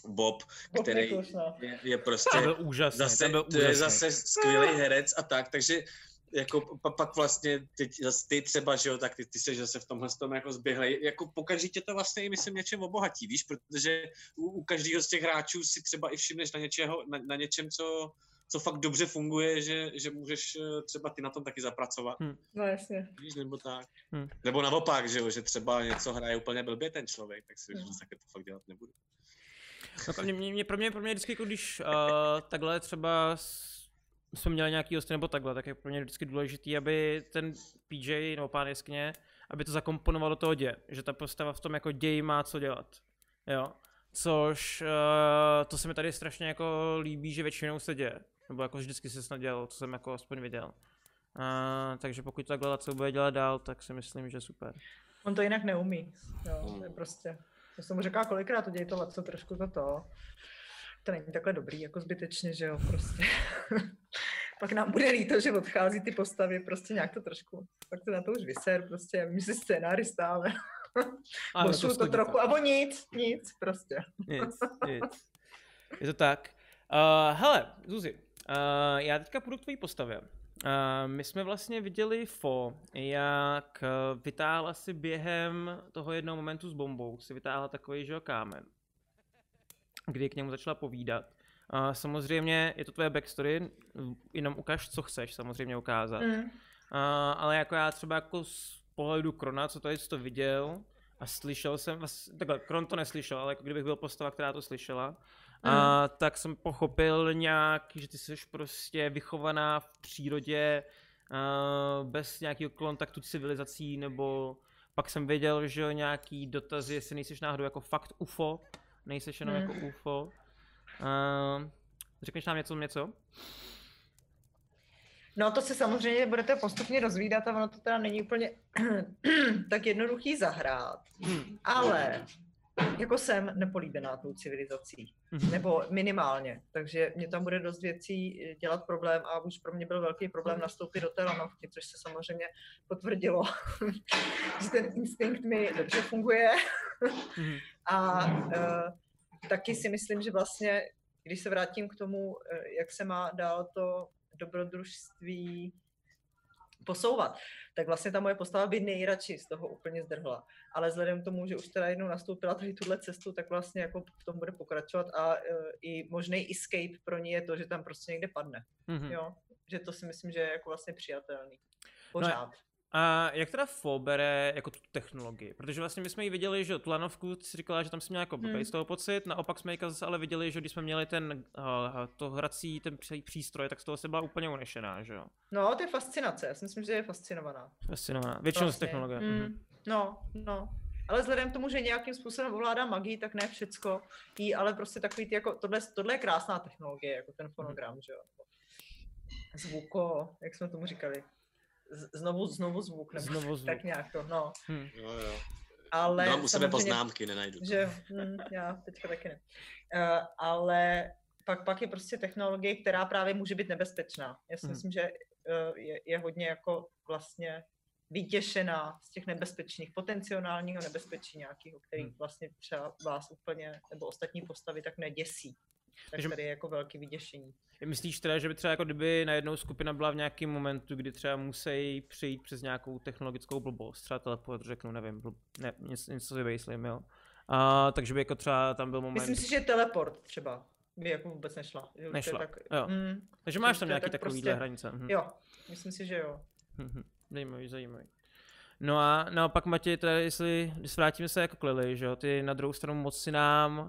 Bob, Bob který no. je, je prostě To byl úžasný, zase, to byl to je zase skvělý herec a tak, takže jako pa, pak vlastně zase ty třeba, že jo, tak ty, ty jsi zase v tomhle tom jako zběhlej, jako pokaždé tě to vlastně i myslím něčem obohatí, víš, protože u, u každého z těch hráčů si třeba i všimneš na, něčeho, na, na něčem, co, co fakt dobře funguje, že, že můžeš eh, třeba ty na tom taky zapracovat, No jasně. víš, nebo tak. Hmm. Nebo naopak, že jo, že třeba něco hraje úplně blbě ten člověk, tak si Hmm. říkáš, tak to fakt dělat nebudu. No, pro mě, mě, mě, pro mě, pro mě vždycky, jako když uh, takhle třeba s, jsme měli nějaký hosty nebo takhle, tak je pro mě vždycky důležitý, aby ten PJ nebo pán jeskyně, aby to zakomponoval do toho děje, že ta postava v tom jako ději má co dělat, jo. Což uh, to se mi tady strašně jako líbí, že většinou se děje, nebo jako vždycky se snad dělalo, co jsem jako aspoň viděl. Uh, takže pokud to takhle co bude dělat dál, tak si myslím, že super. On to jinak neumí. Jo, Mm. to je prostě. Já jsem mu říkala kolikrát, udělej to co trošku to to. To není takhle dobrý, jako zbytečně, že jo, prostě. [laughs] Pak nám bude líto, že odchází ty postavy, prostě nějak to trošku, pak to na to už vyser, prostě, my si scénárista, ale [laughs] A pošlu to schodí trochu, a o nic, nic, prostě. Nic, [laughs] nic. Je to tak. Uh, hele, Zuzi, uh, já teďka půjdu k tvojí postavě. My jsme vlastně viděli Fo, jak vytáhla si během toho jednoho momentu s bombou, si vytáhla takový, že kámen, kdy k němu začala povídat. Uh, samozřejmě je to tvoje backstory, jenom ukaž, co chceš samozřejmě ukázat. Mm. Uh, ale jako já třeba jako z pohledu Krona, co tady to viděl a slyšel jsem, vlast- takhle, Kron to neslyšel, ale jako kdybych byl postava, která to slyšela, a, tak jsem pochopil nějak, že ty jsi prostě vychovaná v přírodě a, bez nějakého kontaktu s civilizací, nebo pak jsem věděl, že nějaký dotazy, jestli nejsi náhodou jako fakt UFO, nejsi jenom Hmm. jako UFO. A, řekneš nám něco, něco? No to se samozřejmě budete postupně rozvídat a ono to teda není úplně [clears throat] tak jednoduchý zahrát, Hm. ale jako jsem nepolíbená tou civilizací, Mhm. nebo minimálně, takže mě tam bude dost věcí eh, dělat problém a už pro mě byl velký problém nastoupit do té lanovky, což se samozřejmě potvrdilo, [laughs] že ten instinkt mi dobře funguje Mhm. a uh, taky si myslím, že vlastně, když se vrátím k tomu, eh, jak se má dál to dobrodružství posouvat, tak vlastně ta moje postava by nejradši z toho úplně zdrhla. Ale vzhledem k tomu, že už teda jednou nastoupila tady tuhle cestu, tak vlastně jako v tom bude pokračovat a uh, i možný escape pro ní je to, že tam prostě někde padne. Mhm. Jo? Že to si myslím, že je jako vlastně přijatelný. Pořád. A jak teda FO bere jako tu technologii? Protože vlastně my jsme ji viděli, že tu lanovku si říkala, že tam jsme měli jako Hmm. z toho pocit, naopak jsme ji zase ale viděli, že když jsme měli ten uh, to hrací, ten pří- přístroj, tak z toho se byla úplně unešená, že jo? No, to je fascinace. Já si myslím, že je fascinovaná. Fascinovaná. Většinou z Vlastně. technologie. Mm, Mhm. no, no. Ale vzhledem k tomu, že nějakým způsobem ovládá magii, tak ne všecko jí, ale prostě takový ty jako, tohle, tohle je krásná technologie, jako ten fonogram, že jo. Zvuko, jak jsme tomu říkali. Znovu, znovu zvuk, nebo Znovu zvuk. tak nějak to, no. Hm. Jo, jo. Ale Mám u sebe poznámky, nenajdu. že hm, já teďka taky ne. Uh, ale pak, pak je prostě technologie, která právě může být nebezpečná. Já si Mhm. myslím, že uh, je, je hodně jako vlastně vytěšená z těch nebezpečných, potenciálního nebezpečí nějakého, který Mhm. vlastně třeba vás úplně, nebo ostatní postavy tak neděsí. Tak Takže- tady je jako velké vyděšení. Myslíš teda, že by třeba jako kdyby najednou skupina byla v nějakém momentu, kdy třeba musí přejít přes nějakou technologickou blbost, třeba teleport, řeknu, nevím, blb, ne, něco, něco si vymyslím, jo. A, takže by jako třeba tam byl moment, Myslím si, že teleport třeba by jako vůbec nešla. že Nešla, Tak, jo. mm, takže máš tam nějaký tak takovýhle prostě- hranice. Mhm. jo, myslím si, že jo. Mhm. Zajímavý, zajímavý. No a naopak Matěj, teda jestli, když vrátíme se jako Lily, že jo, ty na druhou stranu moc si nám uh,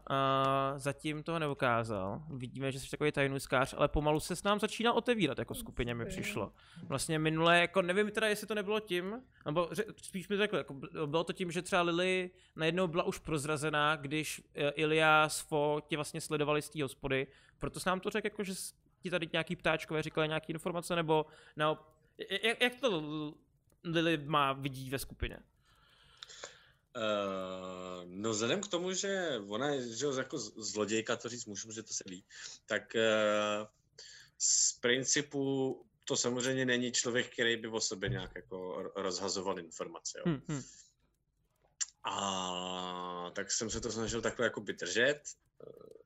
zatím toho neukázal. Vidíme, že jsi takový tajnůskář, ale pomalu se s nám začíná otevírat jako skupině mi přišlo. Vlastně minule, jako nevím teda, jestli to nebylo tím, nebo ře, spíš mi řekl, jako bylo to tím, že třeba Lily najednou byla už prozrazená, když uh, Ilia s Fo tě vlastně sledovali z té hospody, proto jsi nám to řekl, jako, že s- ti tady nějaký ptáčkové říkali nějaké informace, nebo naopak, jak, jak to Lily má vidí ve skupině? Uh, no vzhledem k tomu, že ona je že jako zlodějka, to říct můžu, že to se ví, tak uh, z principu to samozřejmě není člověk, který by o sobě nějak jako ro- rozhazoval informace. Jo. Hm, hm. A tak jsem se to snažil takhle jako by držet. eh,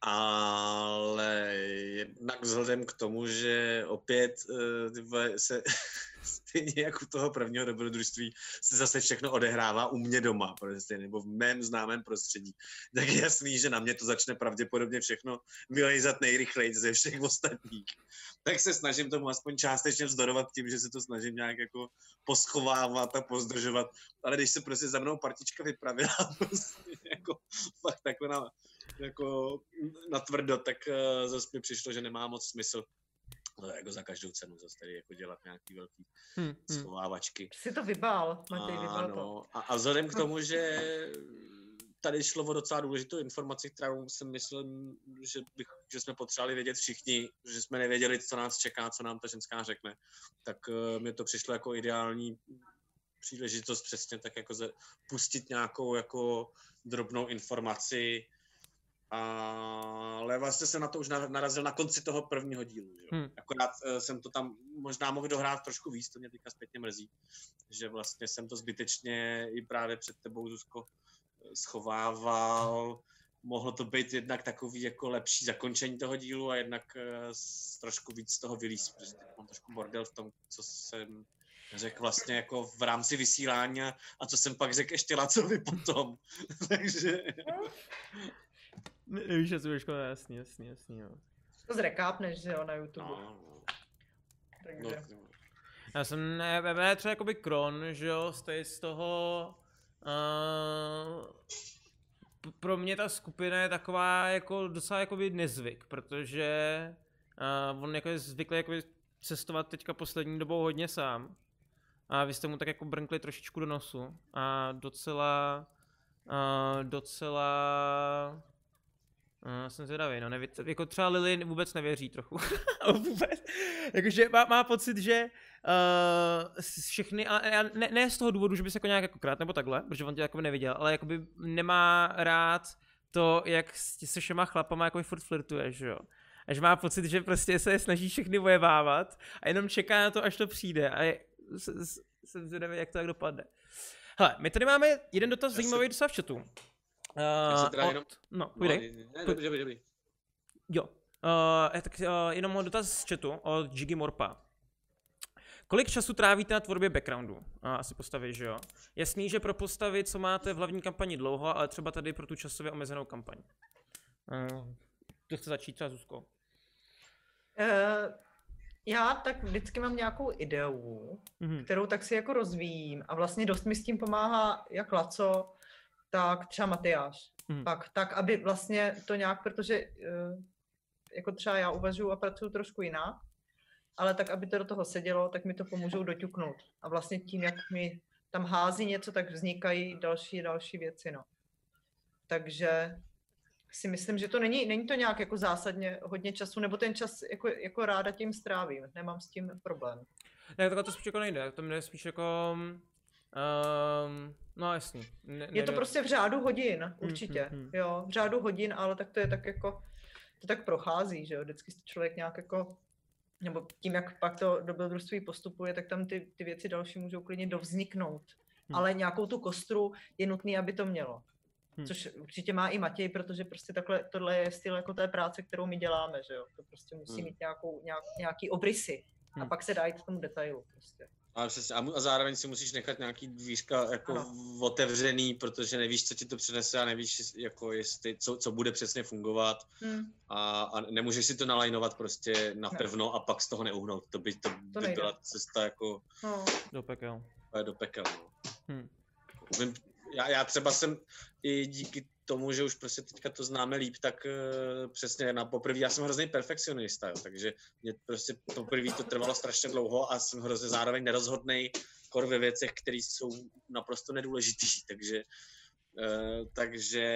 Ale jednak vzhledem k tomu, že opět se [laughs] stejně jako toho prvního dobrodružství se zase všechno odehrává u mě doma, prostě, nebo v mém známém prostředí, tak je jasný, že na mě to začne pravděpodobně všechno vylejzat nejrychleji ze všech ostatních. Tak se snažím tomu aspoň částečně vzdorovat tím, že se to snažím nějak jako poschovávat a pozdržovat, ale když se prostě za mnou partička vypravila [laughs] prostě jako fakt takhle na, jako na tvrdo, tak uh, zase mi přišlo, že nemá moc smysl no, jako za každou cenu zase tady jako dělat nějaký velký Hm, hm. schovávačky. Jsi to vybál, Matěj, vybál to. Ano, a, a vzhledem k tomu, [laughs] že tady šlo o docela důležitou informaci, kterou jsem myslel, že, bych, že jsme potřebovali vědět všichni, že jsme nevěděli, co nás čeká, co nám ta ženská řekne, tak uh, mi to přišlo jako ideální příležitost přesně tak jako ze, pustit nějakou jako drobnou informaci, ale vlastně jsem na to už na- narazil na konci toho prvního dílu. Že? Hmm. Akorát uh, jsem to tam možná mohl dohrát trošku víc, to mě teďka zpětně mrzí, že vlastně jsem to zbytečně i právě před tebou, Zuzko, eh, schovával. Mohlo to být jednak takový jako lepší zakončení toho dílu a jednak uh, trošku víc z toho vylíz, protože teď mám trošku bordel v tom, co jsem řekl vlastně jako v rámci vysílání a, co jsem pak řekl ještě Lacovi potom. [laughs] Takže [laughs] Nevíš, že jsi škoda, jasný, jasný, jasný, jo. To zrekápneš, že jo, na YouTube. no, no, Takže. no, Já jsem, ne, ne, ne třeba jakoby Kron, že jo, z, z toho, uh, pro mě ta skupina je taková jako docela jakoby nezvyk, protože uh, on jako je zvyklý jakoby cestovat teďka poslední dobou hodně sám. A vy jste mu tak jako brnkli trošičku do nosu a docela, uh, docela, Uh, jsem zvědavý, no, neví, jako třeba Lily vůbec nevěří trochu. [laughs] vůbec. Jakože má, má pocit, že uh, všechny, a, a ne, ne, z toho důvodu, že by se jako nějak jako krát nebo takhle, protože on tě jako neviděl, ale jakoby nemá rád to, jak s, se všema chlapama jako furt flirtuje, že jo. Až má pocit, že prostě se snaží všechny vojevávat a jenom čeká na to, až to přijde a je, s, s, jsem zvědavý, jak to tak dopadne. Hele, my tady máme jeden dotaz zajímavý docela v chatu. Uh, teda jenom- No, no, povídej. ne, dobrý, dobrý, dobrý. Jo. Uh, tak uh, jenom dotaz z chatu od Jiggy Morpa. Kolik času trávíte na tvorbě backgroundu? Uh, asi postavy, že jo? Jasný, že pro postavy, co máte v hlavní kampani dlouho, ale třeba tady pro tu časově omezenou kampaň. Uh, kdo chce začít třeba Zuzko? Uh, Já tak vždycky mám nějakou ideu, Mhm. kterou tak si jako rozvíjím a vlastně dost mi s tím pomáhá jak Laco, tak třeba Matyáš. Mhm. Pak, tak, aby vlastně to nějak, protože eh, jako třeba já uvažuji a pracuji trošku jinak, ale tak, aby to do toho sedělo, tak mi to pomůžou doťuknout. A vlastně tím, jak mi tam hází něco, tak vznikají další, další věci, no. Takže si myslím, že to není, není to nějak jako zásadně hodně času, nebo ten čas jako, jako ráda tím strávím, nemám s tím problém. Ne, takhle to spíš jako nejde, to jde spíš jako... Um, no jasný. Ne, Je to prostě v řádu hodin, určitě. mm, mm. Jo, v řádu hodin, ale tak to je tak jako, to tak prochází, že jo, vždycky člověk nějak jako, nebo tím, jak pak to dobrodružství postupuje, tak tam ty, ty věci další můžou klidně dovzniknout. Hmm. Ale nějakou tu kostru je nutný, aby to mělo. Hmm. Což určitě má i Matěj, protože prostě takhle, tohle je styl jako té práce, kterou my děláme, že jo. To prostě musí Hmm. mít nějakou, nějak, nějaký obrysy. A Hmm. pak se dá jít k tomu detailu prostě. Ale přesně, a, mu- a zároveň si musíš nechat nějaký dvířka jako Ano. otevřený, protože nevíš, co ti to přinese a nevíš, jako jestli, co, co bude přesně fungovat Hmm. a, a nemůžeš si to nalajnovat prostě na Ne. pevno a pak z toho neuhnout. To by, to by nejde. byla cesta jako No, Do pekel. do pekel. No. Hm. Vím, já, já třeba jsem i díky tomu, že už prostě teďka to známe líp, tak uh, přesně na poprvé, já jsem hrozný perfekcionista, jo, takže mě prostě poprvé to trvalo strašně dlouho a jsem hrozně zároveň nerozhodnej kor ve věcech, které jsou naprosto nedůležitý, [laughs] takže, uh, takže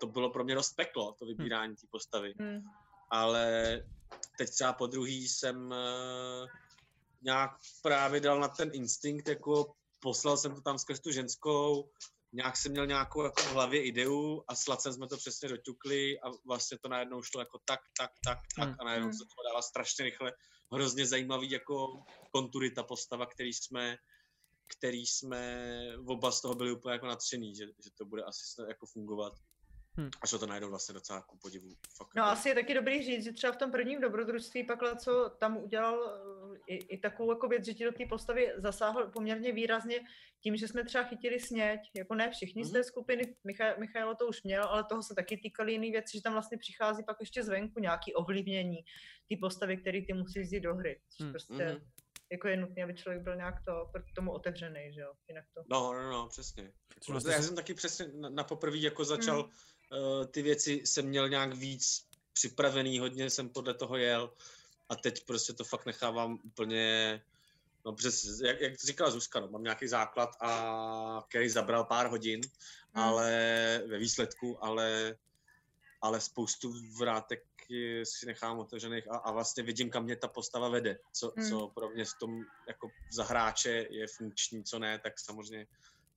to bylo pro mě dost peklo, to vybírání té postavy hmm. ale teď třeba po druhý jsem uh, nějak právě dal na ten instinkt, jako poslal jsem to tam skrz tu ženskou, nějak jsem měl nějakou jako v hlavě ideu a s Lacem jsme to přesně doťukli a vlastně to najednou šlo jako tak, tak, tak, tak Hmm. a najednou Hmm. se to dala strašně rychle. Hrozně zajímavý jako kontury ta postava, který jsme který jsme oba z toho byli úplně jako nadšený, že, že to bude asi jako fungovat. Hmm. A šlo to najednou vlastně docela ku podivu. Fakt No jako- asi je taky dobrý říct, že třeba v tom prvním dobrodružství pak co tam udělal i, i takovou jako věc, že ti do té postavy zasáhl poměrně výrazně tím, že jsme třeba chytili sněť, jako ne všichni z té skupiny, Micha, Michailo to už měl, ale toho se taky týkaly jiný věci, že tam vlastně přichází pak ještě zvenku nějaký ovlivnění té postavy, který ty musíš vzít do hry. Což Hmm. prostě Mhm. jako je nutné, aby člověk byl nějak to, proti tomu otevřený, že jo, jinak to... No, no, no, přesně. Vlastně já jsem taky přesně na, na poprvé jako začal, uh, ty věci jsem měl nějak víc připravený, hodně jsem podle toho jel a teď prostě to fakt nechávám úplně, no přes, jak, jak říkala Zuzka, no, mám nějaký základ, a který zabral pár hodin, Hmm. ale ve výsledku, ale, ale spoustu vrátek si nechám otevřených a, a vlastně vidím, kam mě ta postava vede, co, Hmm. co pro mě v tom jako za hráče je funkční, co ne, tak samozřejmě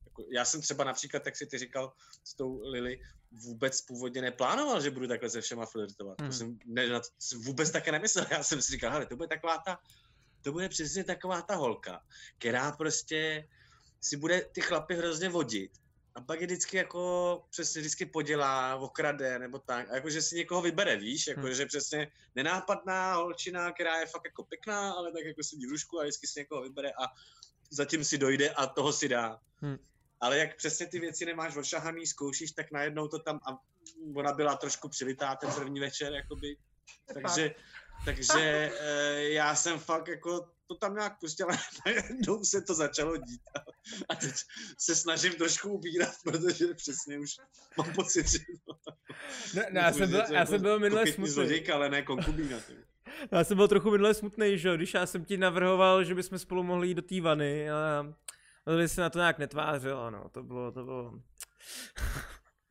jako, já jsem třeba například, jak si ty říkal s tou Lily, vůbec původně neplánoval, že budu takhle se všema flirtovat. Mhm. To jsem ne, na to vůbec také nemyslel. Já jsem si říkal, hele, to bude taková ta, to bude přesně taková ta holka, která prostě si bude ty chlapy hrozně vodit. A pak je vždycky jako přesně vždycky podělá, okrade nebo tak. A jakože si někoho vybere, víš, jako Hmm. že přesně nenápadná holčina, která je fakt jako pěkná, ale tak jako sedí v rušku a vždycky si někoho vybere a zatím si dojde a toho si dá. Hmm. Ale jak přesně ty věci nemáš odšahaný, zkoušíš, tak najednou to tam, a ona byla trošku přilitá ten první večer, jakoby. Takže, takže eh, já jsem fakt jako to tam nějak pustil a [laughs] najednou se to začalo dít. A teď se snažím trošku ubírat, protože přesně už mám pocit, že... Ne, ne, já jsem byl, já jsem byl minule smutný. zlodějka, ale ne konkubína. Já jsem byl trochu minule smutný, že jo, když já jsem ti navrhoval, že bychom spolu mohli jít do té vany a Lily se na to nějak netvářila, no, to bylo, to bylo...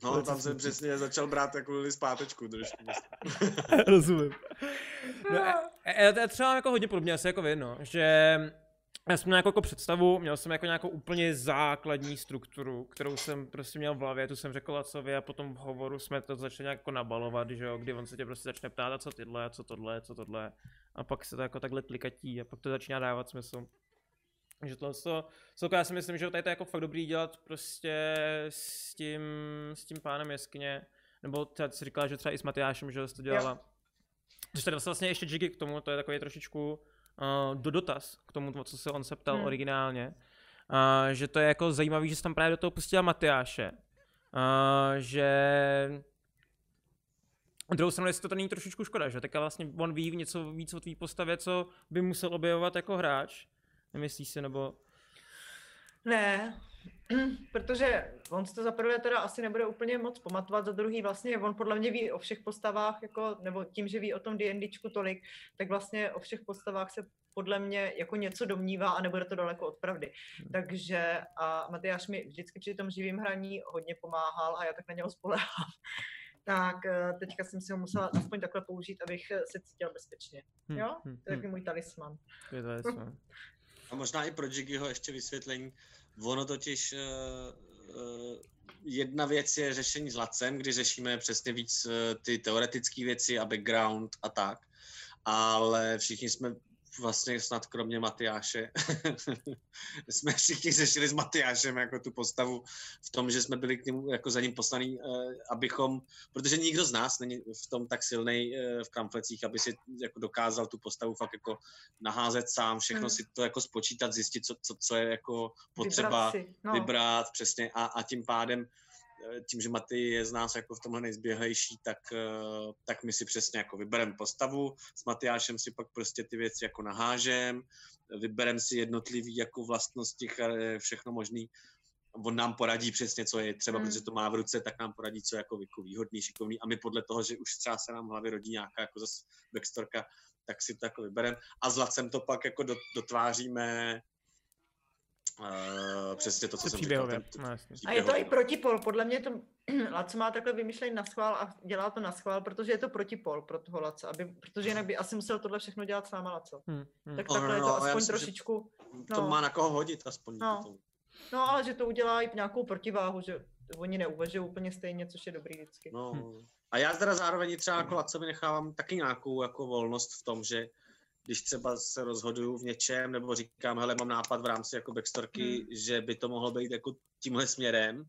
No, tam jsem přesně začal brát jako lidi zpátečku trošku. [laughs] Rozumím. No, já, já, já třeba mám jako hodně podobně asi jako vy, no, že já jsem měl jako, jako představu, měl jsem jako nějakou úplně základní strukturu, kterou jsem prostě měl v hlavě, tu jsem řekl Lacovi a potom v hovoru jsme to začali nějak jako nabalovat, že jo, kdy on se tě prostě začne ptát, a co tyhle, a co tohle, co tohle, a pak se to jako takhle klikatí a pak to začíná dávat smysl. Takže tohle to, celkově já si myslím, že tady to je jako fakt dobrý dělat prostě s tím, s tím pánem jeskyně, nebo třeba jsi říkala, že třeba i s Matyášem, že jsi to dělala. Což tady vlastně ještě Jiggy k tomu, to je takový trošičku uh, do dotaz k tomu, co se on se ptal Hmm. originálně. Uh, že to je jako zajímavý, že jsi tam právě do toho pustila Matyáše. Uh, že A druhou stranu, jestli to není trošičku škoda, že teďka vlastně on ví něco víc o tvý postavě, co by musel objevovat jako hráč. Nemyslíš si, nebo... Ne, [clears throat] protože on si to za prvé teda asi nebude úplně moc pamatovat, za druhý vlastně on podle mě ví o všech postavách, jako, nebo tím, že ví o tom D&Dčku tolik, tak vlastně o všech postavách se podle mě jako něco domnívá a nebude to daleko od pravdy. Takže a Matyáš mi vždycky při tom živým hraní hodně pomáhal a já tak na něho spolehám. [laughs] tak eh, teďka jsem si ho musela aspoň takhle použít, abych se cítil bezpečně. Hm, Jo? hm, To je můj talisman. To je jasné. [laughs] A možná i pro Jiggyho ještě vysvětlení. Ono totiž uh, jedna věc je řešení s Lacem, kdy řešíme přesně víc uh, ty teoretické věci a background a tak. Ale všichni jsme vlastně snad kromě Matyáše, [laughs] jsme všichni řešili s Matyášem jako tu postavu v tom, že jsme byli k němu jako za ním poslaný, uh, abychom, protože nikdo z nás není v tom tak silný uh, v kramflecích, aby si jako dokázal tu postavu fakt jako naházet sám, všechno Hmm. si to jako spočítat, zjistit, co, co, co je jako potřeba Vybrat si. No. vybrat, přesně, a, a tím pádem, eh, tím, že Maty je z nás jako v tomhle nejzběhlejší, tak, eh, tak my si přesně jako vybereme postavu, s Matyášem si pak prostě ty věci jako nahážem, vybereme si jednotlivý jako vlastnosti, všechno možný, on nám poradí přesně, co je třeba, Hmm. protože to má v ruce, tak nám poradí, co je jako jako výhodný, šikovný. A my podle toho, že už třeba se nám v hlavě rodí nějaká jako zase backstorka, tak si to jako vybereme. A s Lacem to pak jako do, dotváříme uh, přesně to, co To jsem říkal. ten- No, jasně. A je to i protipol. Podle mě to [clears throat] Laco má takhle vymyšlený na schvál a dělá to na schvál, protože je to protipol pro toho Laca, aby, protože jinak by asi musel tohle všechno dělat s náma Laco. Hm, hm. Tak No, takhle je no, to no, já aspoň myslím, trošičku. To no. má na koho hodit aspoň. No. No ale že to udělá i nějakou protiváhu, že oni neuvažují úplně stejně, což je dobrý vždycky. No. Hm. A já teda zároveň třeba jako Lacovi nechávám taky nějakou jako volnost v tom, že když třeba se rozhoduju v něčem, nebo říkám, hele, mám nápad v rámci jako backstorky, Hmm. že by to mohlo být jako tímhle směrem,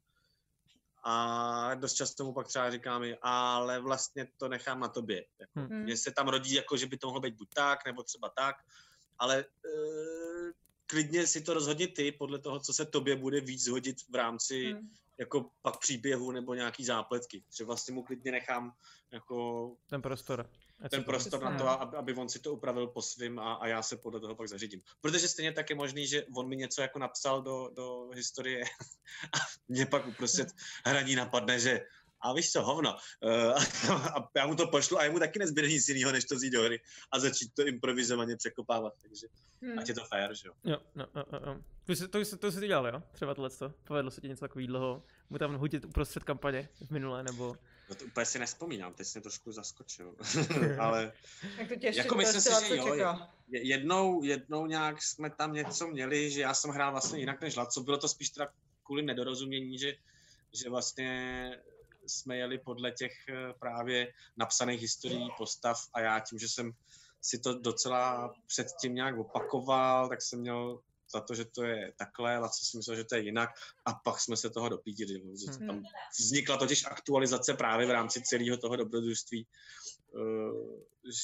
a dost často mu pak třeba říkám, i, ale vlastně to nechám na tobě. Jako, Hmm. Mně se tam rodí, jako, že by to mohlo být buď tak, nebo třeba tak, ale e, klidně si to rozhodni ty, podle toho, co se tobě bude víc hodit v rámci Hmm. jako pak příběhu nebo nějaký zápletky. Že vlastně mu klidně nechám jako Ten prostor. Ten prostor na to, aby, aby on si to upravil po svým a, a já se podle toho pak zařídím. Protože stejně tak je možný, že on mi něco jako napsal do, do historie [laughs] a mě pak uprostřed hraní napadne, že a víš co, hovno. Uh, [laughs] a já mu to pošlu a jemu taky nezbyde nic jiného, než to vzít do hry a začít to improvizovaně překopávat. Takže Hmm. ať je to fair, že jo. Jo, no, no, no, no. To, jsi, to, jsi, to jsi dělal, jo? Třeba tohle to. Povedlo se ti něco takového, mu tam hodit uprostřed kampaně v minulé, nebo... No to úplně si nespomínám, teď jsi mě trošku zaskočil. [laughs] Ale Jak to tě ještě Jako myslím si, že jo, jednou, jednou nějak jsme tam něco měli, že já jsem hrál vlastně jinak než Laco. Bylo to spíš teda kvůli nedorozumění, že, že vlastně jsme jeli podle těch eh, právě napsaných historií postav a já tím, že jsem si to docela předtím nějak opakoval, tak jsem měl za to, že to je takhle, Laco si myslel, že to je jinak a pak jsme se toho dopítili. že Hmm. Tam vznikla totiž aktualizace právě v rámci celého toho dobrodružství, eh,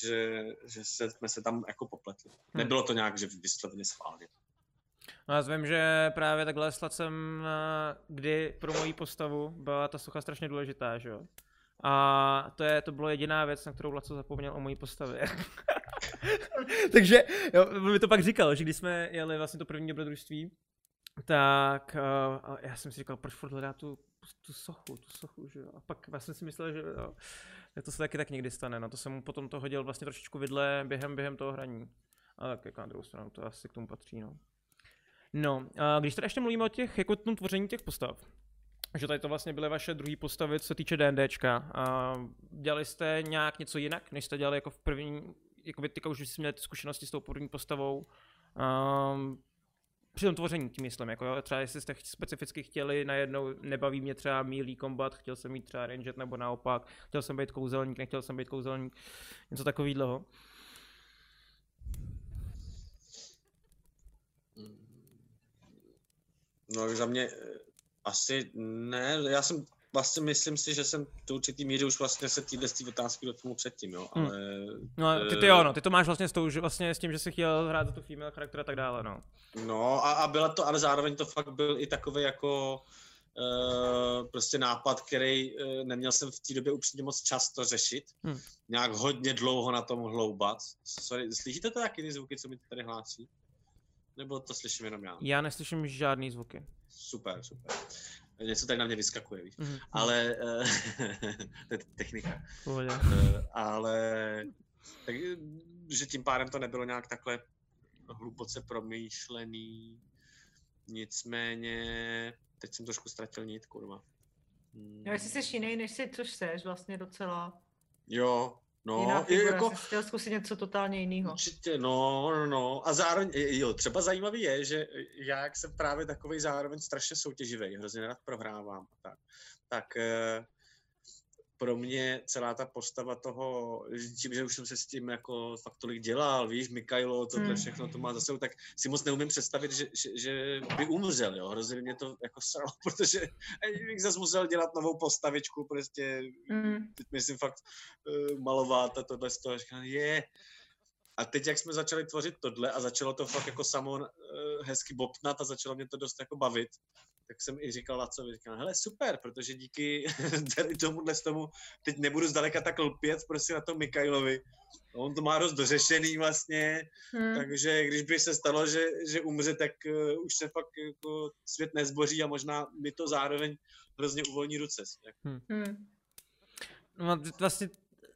že, že se, jsme se tam jako popletli. Nebylo to nějak, že vysloveně schválně. No já vím, že právě takhle s Lacem, eh, kdy pro moji postavu byla ta socha strašně důležitá, že jo? A to, je, to bylo jediná věc, na kterou Laco zapomněl o mojí postavě. [laughs] [laughs] Takže jo, mi to pak říkal, že když jsme jeli vlastně to první dobrodružství, tak uh, já jsem si říkal, proč furt hledá tu, tu sochu, tu sochu, že jo? A pak jsem si myslel, že jo, to se taky tak někdy stane, no to jsem mu potom to hodil vlastně trošičku vidle během, během toho hraní. A tak jako na druhou stranu, to asi k tomu patří, no. No, a když teda ještě mluvíme o těch, jako tom tvoření těch postav, že tady to vlastně byly vaše druhé postavy, co se týče D&Dčka. Dělali jste nějak něco jinak, než jste dělali jako v první, jako vy teďka už jste měli ty zkušenosti s tou první postavou. Um, při tom tvoření tím myslím, jako jo, třeba jestli jste specificky chtěli najednou, nebaví mě třeba mílý kombat, chtěl jsem mít třeba ranger nebo naopak, chtěl jsem být kouzelník, nechtěl jsem být kouzelník, něco takového. No za mě eh, asi ne, já jsem vlastně myslím si, že jsem do určitý míry už vlastně se týhle z té otázky dotknul předtím, jo, Hmm. ale No, ty, ty jo, no, ty to máš vlastně s, tou, že vlastně s tím, že jsi chtěl hrát za tu female charakter a tak dále, no. No a, a byla to, ale zároveň to fakt byl i takový jako uh, prostě nápad, který uh, neměl jsem v té době upřímně moc často řešit. Hmm. Nějak hodně dlouho na tom hloubat. Sorry, slyšíte to taky ty zvuky, co mi tady hlásí? Nebo to slyším jenom já? Já neslyším žádný zvuky. Super, super. Něco tady na mě vyskakuje, víš. Mhm. Ale, uh, [laughs] to je technika. Pohodě. Uh, ale, tak, že tím pádem to nebylo nějak takhle hluboce promýšlený. Nicméně, teď jsem trošku ztratil nit, kurva. Hmm. No, jestli jsi jiný, než jsi, což seš vlastně docela Jo, no, jiná figura, jako, jako... jsi chtěl zkusit něco totálně jiného. Určitě, no, no, no. A zároveň, jo, třeba zajímavý je, že já, jak jsem právě takový zároveň strašně soutěživý, hrozně rád prohrávám, a tak, tak eh, pro mě celá ta postava toho, tím, že už jsem se s tím jako fakt tolik dělal, víš, Mikajlo, tohle Hmm. všechno to má za sebou, tak si moc neumím představit, že, že, že by umřel, jo, hrozně mě to jako sralo, [laughs] protože bych zase musel dělat novou postavičku, prostě Mm. teď myslím fakt uh, malovat a tohle z toho, říkám, je. A teď, jak jsme začali tvořit tohle a začalo to fakt jako samo uh, hezky bobtnat a začalo mě to dost jako bavit, tak jsem i říkal Lacovi, říkal, hele super, protože díky [laughs] tady tomuhle z tomu teď nebudu zdaleka tak lpět prostě na tom Mikajlovi. On to má dost dořešený vlastně, Mm. takže když by se stalo, že, že umře, tak uh, už se fakt jako svět nezboří a možná mi to zároveň hrozně uvolní ruce. Jak Mm. No, vlastně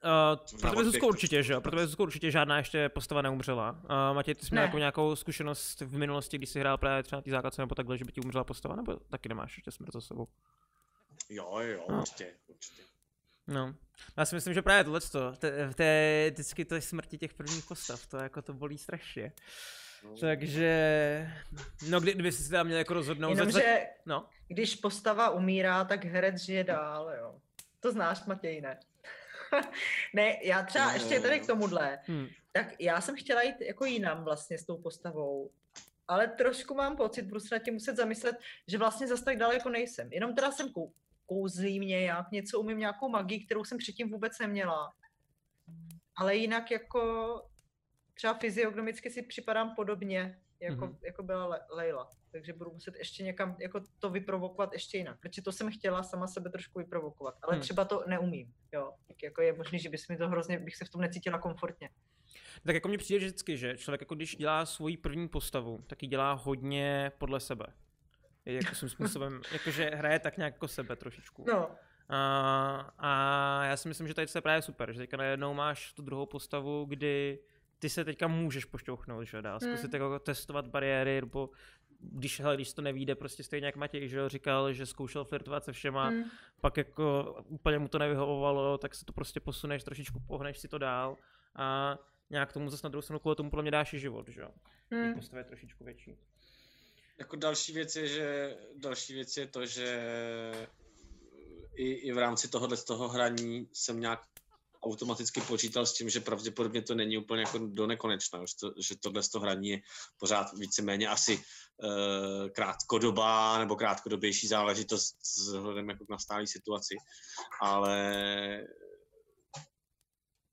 Uh, pro tebe Zuzko určitě, že jo? Pro tebe Zuzko určitě žádná ještě postava neumřela. Uh, Matěj, ty jsi měl Ne. jako nějakou zkušenost v minulosti, když jsi hrál právě třeba na té základce nebo takhle, že by ti umřela postava, nebo taky nemáš ještě smrt za sebou? Jo, jo, No. určitě, určitě. No. Já si myslím, že právě tohle, to je vždycky to je smrti těch prvních postav, to jako to bolí strašně. No. Takže, no kdy, kdyby si teda měl jako rozhodnout, za- za- Jenomže no, když postava umírá, tak herec žije dál, jo. To znáš, Matěj, ne? [laughs] ne, já třeba No, ještě tady k tomuhle, hm. tak já jsem chtěla jít jako jinam vlastně s tou postavou, ale trošku mám pocit, budu se nad tím muset zamyslet, že vlastně zas tak daleko nejsem. Jenom teda jsem kou, kouzlím nějak, něco umím, nějakou magii, kterou jsem předtím vůbec neměla. Ale jinak jako třeba fyziognomicky si připadám podobně, jako, Mhm. jako byla Le- Leila. Takže budu muset ještě někam jako to vyprovokovat ještě jinak. Protože to jsem chtěla sama sebe trošku vyprovokovat, ale Hmm. třeba to neumím. Jo. Tak jako je možný, že bys mi to hrozně, bych se v tom necítila komfortně. tak jako mně přijde že vždycky, že člověk jako když dělá svoji první postavu, tak ji dělá hodně podle sebe. Je jako svým způsobem, [laughs] jakože hraje tak nějak jako sebe trošičku. No, A, a já si myslím, že tady to je právě super, že teďka najednou máš tu druhou postavu, kdy ty se teďka můžeš pošťouchnout, že jo, dál, zkusit Hmm. jako testovat bariéry, nebo když, hele, když to nevíde, prostě stejně jak Matěj, že jo, říkal, že zkoušel flirtovat se všema, mm. pak jako úplně mu to nevyhovovalo, tak se to prostě posuneš, trošičku pohneš si to dál a nějak tomu zase na druhou stranu kvůli tomu podle mě dáš i život, že jo. Mm. Postava je trošičku větší. Jako další věc je, že další věc je to, že i, i v rámci tohohle z toho hraní jsem nějak automaticky počítal s tím, že pravděpodobně to není úplně jako do nekonečna, že, to, že tohle z toho hraní je pořád víceméně asi uh, krátkodobá nebo krátkodobější záležitost vzhledem jako k nastálé situaci, ale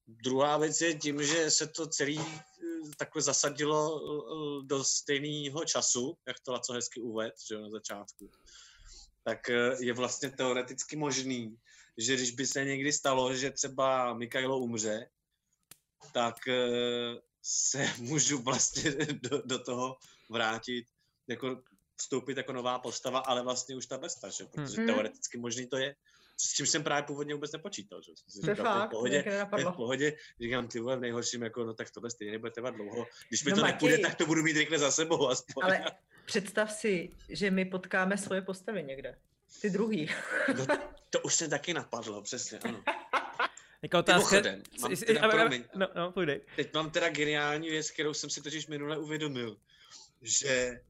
druhá věc je tím, že se to celý eh, takhle zasadilo eh, do stejného času, jak to Laco hezky uved, že na začátku, tak je vlastně teoreticky možný, že když by se někdy stalo, že třeba Mikajlo umře, tak eh, se [laughs] můžu vlastně do, do toho vrátit, jako vstoupit jako nová postava, ale vlastně už ta besta, že? protože Hmm. teoreticky možný to je. S čím jsem právě původně vůbec nepočítal. Že? Jsem si to je říkal, v fakt, pohodě, v pohodě, říkám, ty vole, v nejhorším, jako, no tak tohle stejně nebude trvat dlouho. Když mi No, to Matěj. nepůjde, tak to budu mít rychle za sebou aspoň. Ale představ si, že my potkáme svoje postavy někde. Ty druhý. No, to už se taky napadlo, přesně, ano. [laughs] Jako otázka... Mimochodem, mám teda, a- promiň, No, no, půjdej. teď mám teda geniální věc, kterou jsem si totiž minule uvědomil, že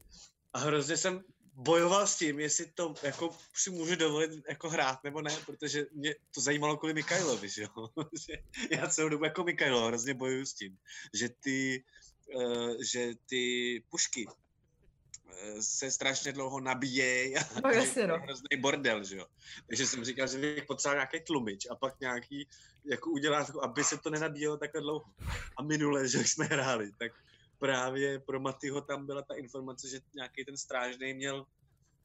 a hrozně jsem bojoval s tím, jestli to jako si můžu dovolit jako hrát nebo ne, protože mě to zajímalo kvůli Mikajlovi, že jo. [laughs] Já celou dobu jako Mikajlo hrozně bojuju s tím, že ty, uh, že ty pušky se strašně dlouho nabíjejí a No jasně, no. hrozný bordel, že jo. Takže jsem říkal, že bych potřeboval nějaký tlumič a pak nějaký, jako udělat, aby se to nenabíjelo takhle dlouho. A minule, že jsme hráli, tak právě pro Matyho tam byla ta informace, že nějaký ten strážný měl,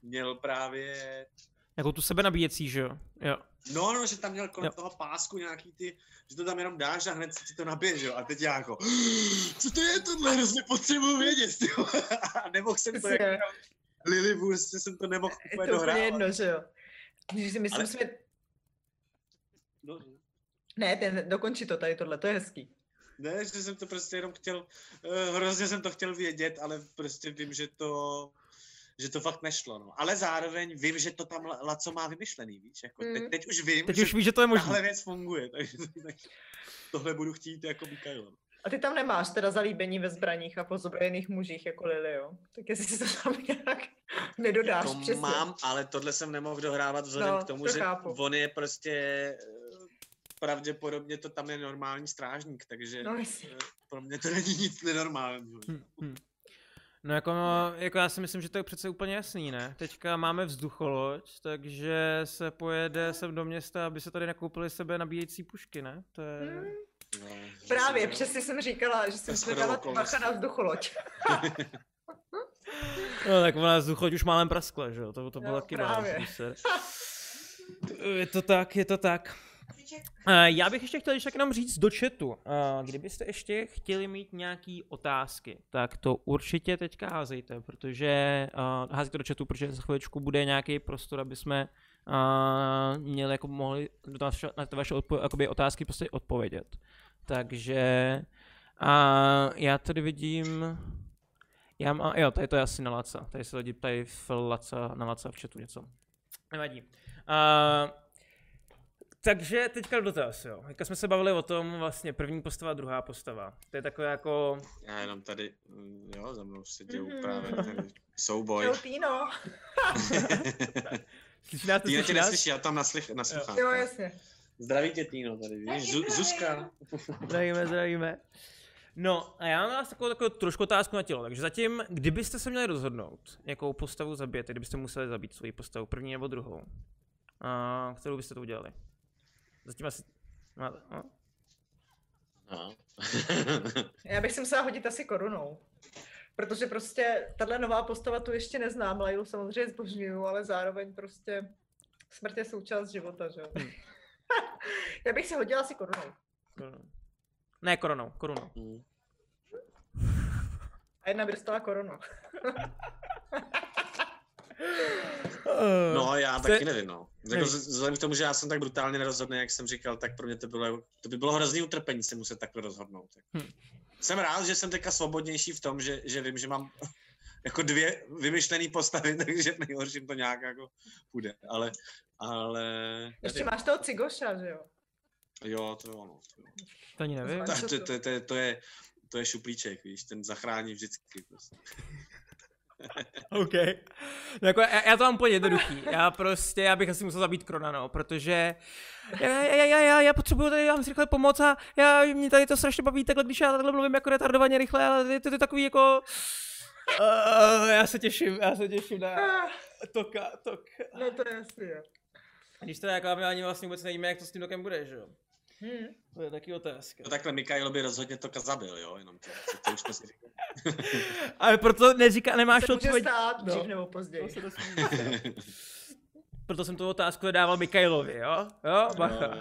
měl právě Jako tu sebe nabíjecí, že jo? Jo. No, no, že tam měl kolem Jo. toho pásku nějaký ty, že to tam jenom dáš a hned si ti to nabije, že jo? A teď já jako, [gasps] co to je tohle, hrozně potřebuji vědět, ty vole. [laughs] A nemohl jsem to, jak Přesně. Lily, prostě jsem to nemohl Je úplně to úplně jedno, že jo. Když si myslím, Ale- jsme... No, Ne, ten, dokončí to tady tohle, to je hezký. ne, že jsem to prostě jenom chtěl, uh, hrozně jsem to chtěl vědět, ale prostě vím, že to, že to fakt nešlo, no. Ale zároveň vím, že to tam La- Laco má vymyšlený, víš, jako teď, Mm. teď už vím, Teď že už víš, že to je možné. tahle věc funguje, [laughs] takže, takže tohle budu chtít jako Mikael. A ty tam nemáš teda zalíbení ve zbraních a pozbrojených mužích jako Lily, jo? Tak jestli si to tam nějak nedodáš To přesně. mám, ale tohle jsem nemohl dohrávat vzhledem No, k tomu, to že chápu. on je prostě eh, pravděpodobně to tam je normální strážník, takže No, jasně. pro mě to není nic nenormálního. Hm, hm. No jako, no, jako já si myslím, že to je přece úplně jasný, ne? Teďka máme vzducholoď, takže se pojede sem do města, aby se tady nakoupili sebe nabíjecí pušky, ne? To je... Hmm, No, právě, jsem- přesně jsem říkala, že jsem si dala bacha na vzducholoď. [laughs] No tak ona vzducholoď už málem praskla, že jo? To, to bylo No, taky. [laughs] Je to tak, je to tak. Eh, Já bych ještě chtěl ještě jenom říct do chatu, eh, kdybyste ještě chtěli mít nějaký otázky, tak to určitě teďka házejte, protože uh, házejte do chatu, protože za chviličku bude nějaký prostor, aby jsme měli jako mohli na ty vaše, odpo- otázky prostě odpovědět. Takže uh, já tady vidím, já mám, jo, tady to je asi na Laca, tady se lidi ptají v Laca, na Laca v chatu něco. Nevadí. Uh, takže teďka dotaz, jo. Teďka jsme se bavili o tom vlastně první postava, druhá postava. To je takové jako... Já jenom tady, mm, jo, za mnou se dějou Mhm. právě tady souboj. Jo, [laughs] Týno. Slyší nás, Týna tě neslyší, já tam naslych, naslouchám. Jo, jasně. Zdraví tě, Týno, tady, víš, Zu, Zuzka. Zdravíme, zdravíme. No a já mám vás takovou, takovou trošku otázku na tělo. Takže zatím, kdybyste se měli rozhodnout, jakou postavu zabijete, kdybyste museli zabít svoji postavu, první nebo druhou, a kterou byste to udělali? Zatím asi... máte- no. No. [laughs] Já bych si musela hodit asi korunou. Protože prostě tahle nová postava tu ještě neznám, Lailu samozřejmě zbožňuju, ale zároveň prostě smrt je součást života, že jo. Hmm. [laughs] Já bych si hodila asi korunou. Korunou. Ne, korunou, korunou. Mm. A jedna by dostala korunu. [laughs] No, já Jste- taky nevím, no. Jako vzhledem k tomu, že já jsem tak brutálně nerozhodný, jak jsem říkal, tak pro mě to bylo, to by bylo hrozný utrpení se muset takhle rozhodnout. Hm. Jsem rád, že jsem teďka svobodnější v tom, že, že vím, že mám [laughs] jako dvě vymyšlené postavy, [laughs] takže v nejhorším to nějak jako půjde, ale, ale... Ještě máš toho cigoša, že jo. Jo, to jo, no. To, jo. To ani nevím. To, to, to, to, to, je, to je šuplíček, víš, ten zachrání vždycky. Prostě. [laughs] OK. No jako já, já to mám úplně jednoduchý. Já prostě, já bych asi musel zabít Krona, no, protože já, já, já, já, já potřebuju tady, já si rychle pomoct a já, mě tady to strašně baví takhle, když já takhle mluvím jako retardovaně rychle, ale je to, to je takový jako... Uh, já se těším, já se těším na toka, tok. No to je jasný, jo. Když to jako my ani vlastně vůbec nevíme, jak to s tím tokem bude, že jo? Hm. To je taky otázka. No takhle Mikael by rozhodně to zabil, jo, jenom to, to, to už jsme si. [laughs] Ale proto neříká, nemáš To odpověď. stát No. dřív nebo později. To. Proto jsem tu otázku dával Mikailovi, jo? Jo, bacha.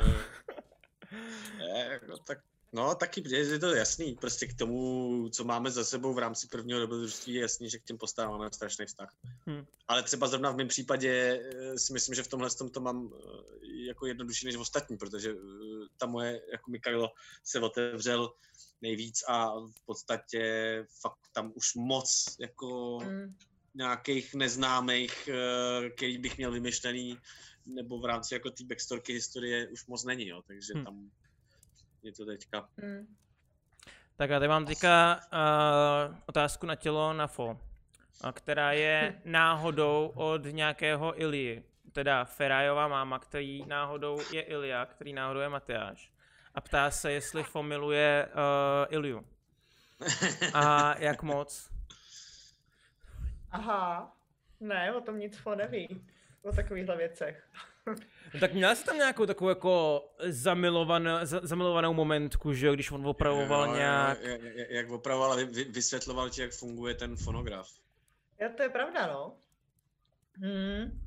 No, je, jako tak, no, taky je, je to jasný, prostě k tomu, co máme za sebou v rámci prvního dobrodružství, je jasný, že k těm postavám máme strašný vztah. Hm. Ale třeba zrovna v mém případě eh, si myslím, že v tomhle tom to mám eh, jako jednodušší než v ostatní, protože eh, ta moje, jako Mikailo, se otevřel nejvíc a v podstatě fakt tam už moc jako Hm. nějakých neznámých, eh, který bych měl vymyšlený, nebo v rámci jako té backstorky historie už moc není, jo, takže Hm. tam je to teďka. Hm. Tak já tady mám teďka uh, otázku na tělo na fo, a která je [laughs] náhodou od nějakého Ilii. Teda Ferajova máma, který náhodou je Ilia, který náhodou je Matyáš. A ptá se, jestli Fo miluje uh, Iliu. A jak moc? Aha. Ne, o tom nic fo neví. O takovýchhle věcech. No tak měla jsi tam nějakou takovou jako zamilovanou, za, zamilovanou momentku, že jo, když on opravoval Jo, nějak... Jak, jak, jak opravoval a vy, vy, vysvětloval ti, jak funguje ten fonograf. Já to je pravda, no. Hm.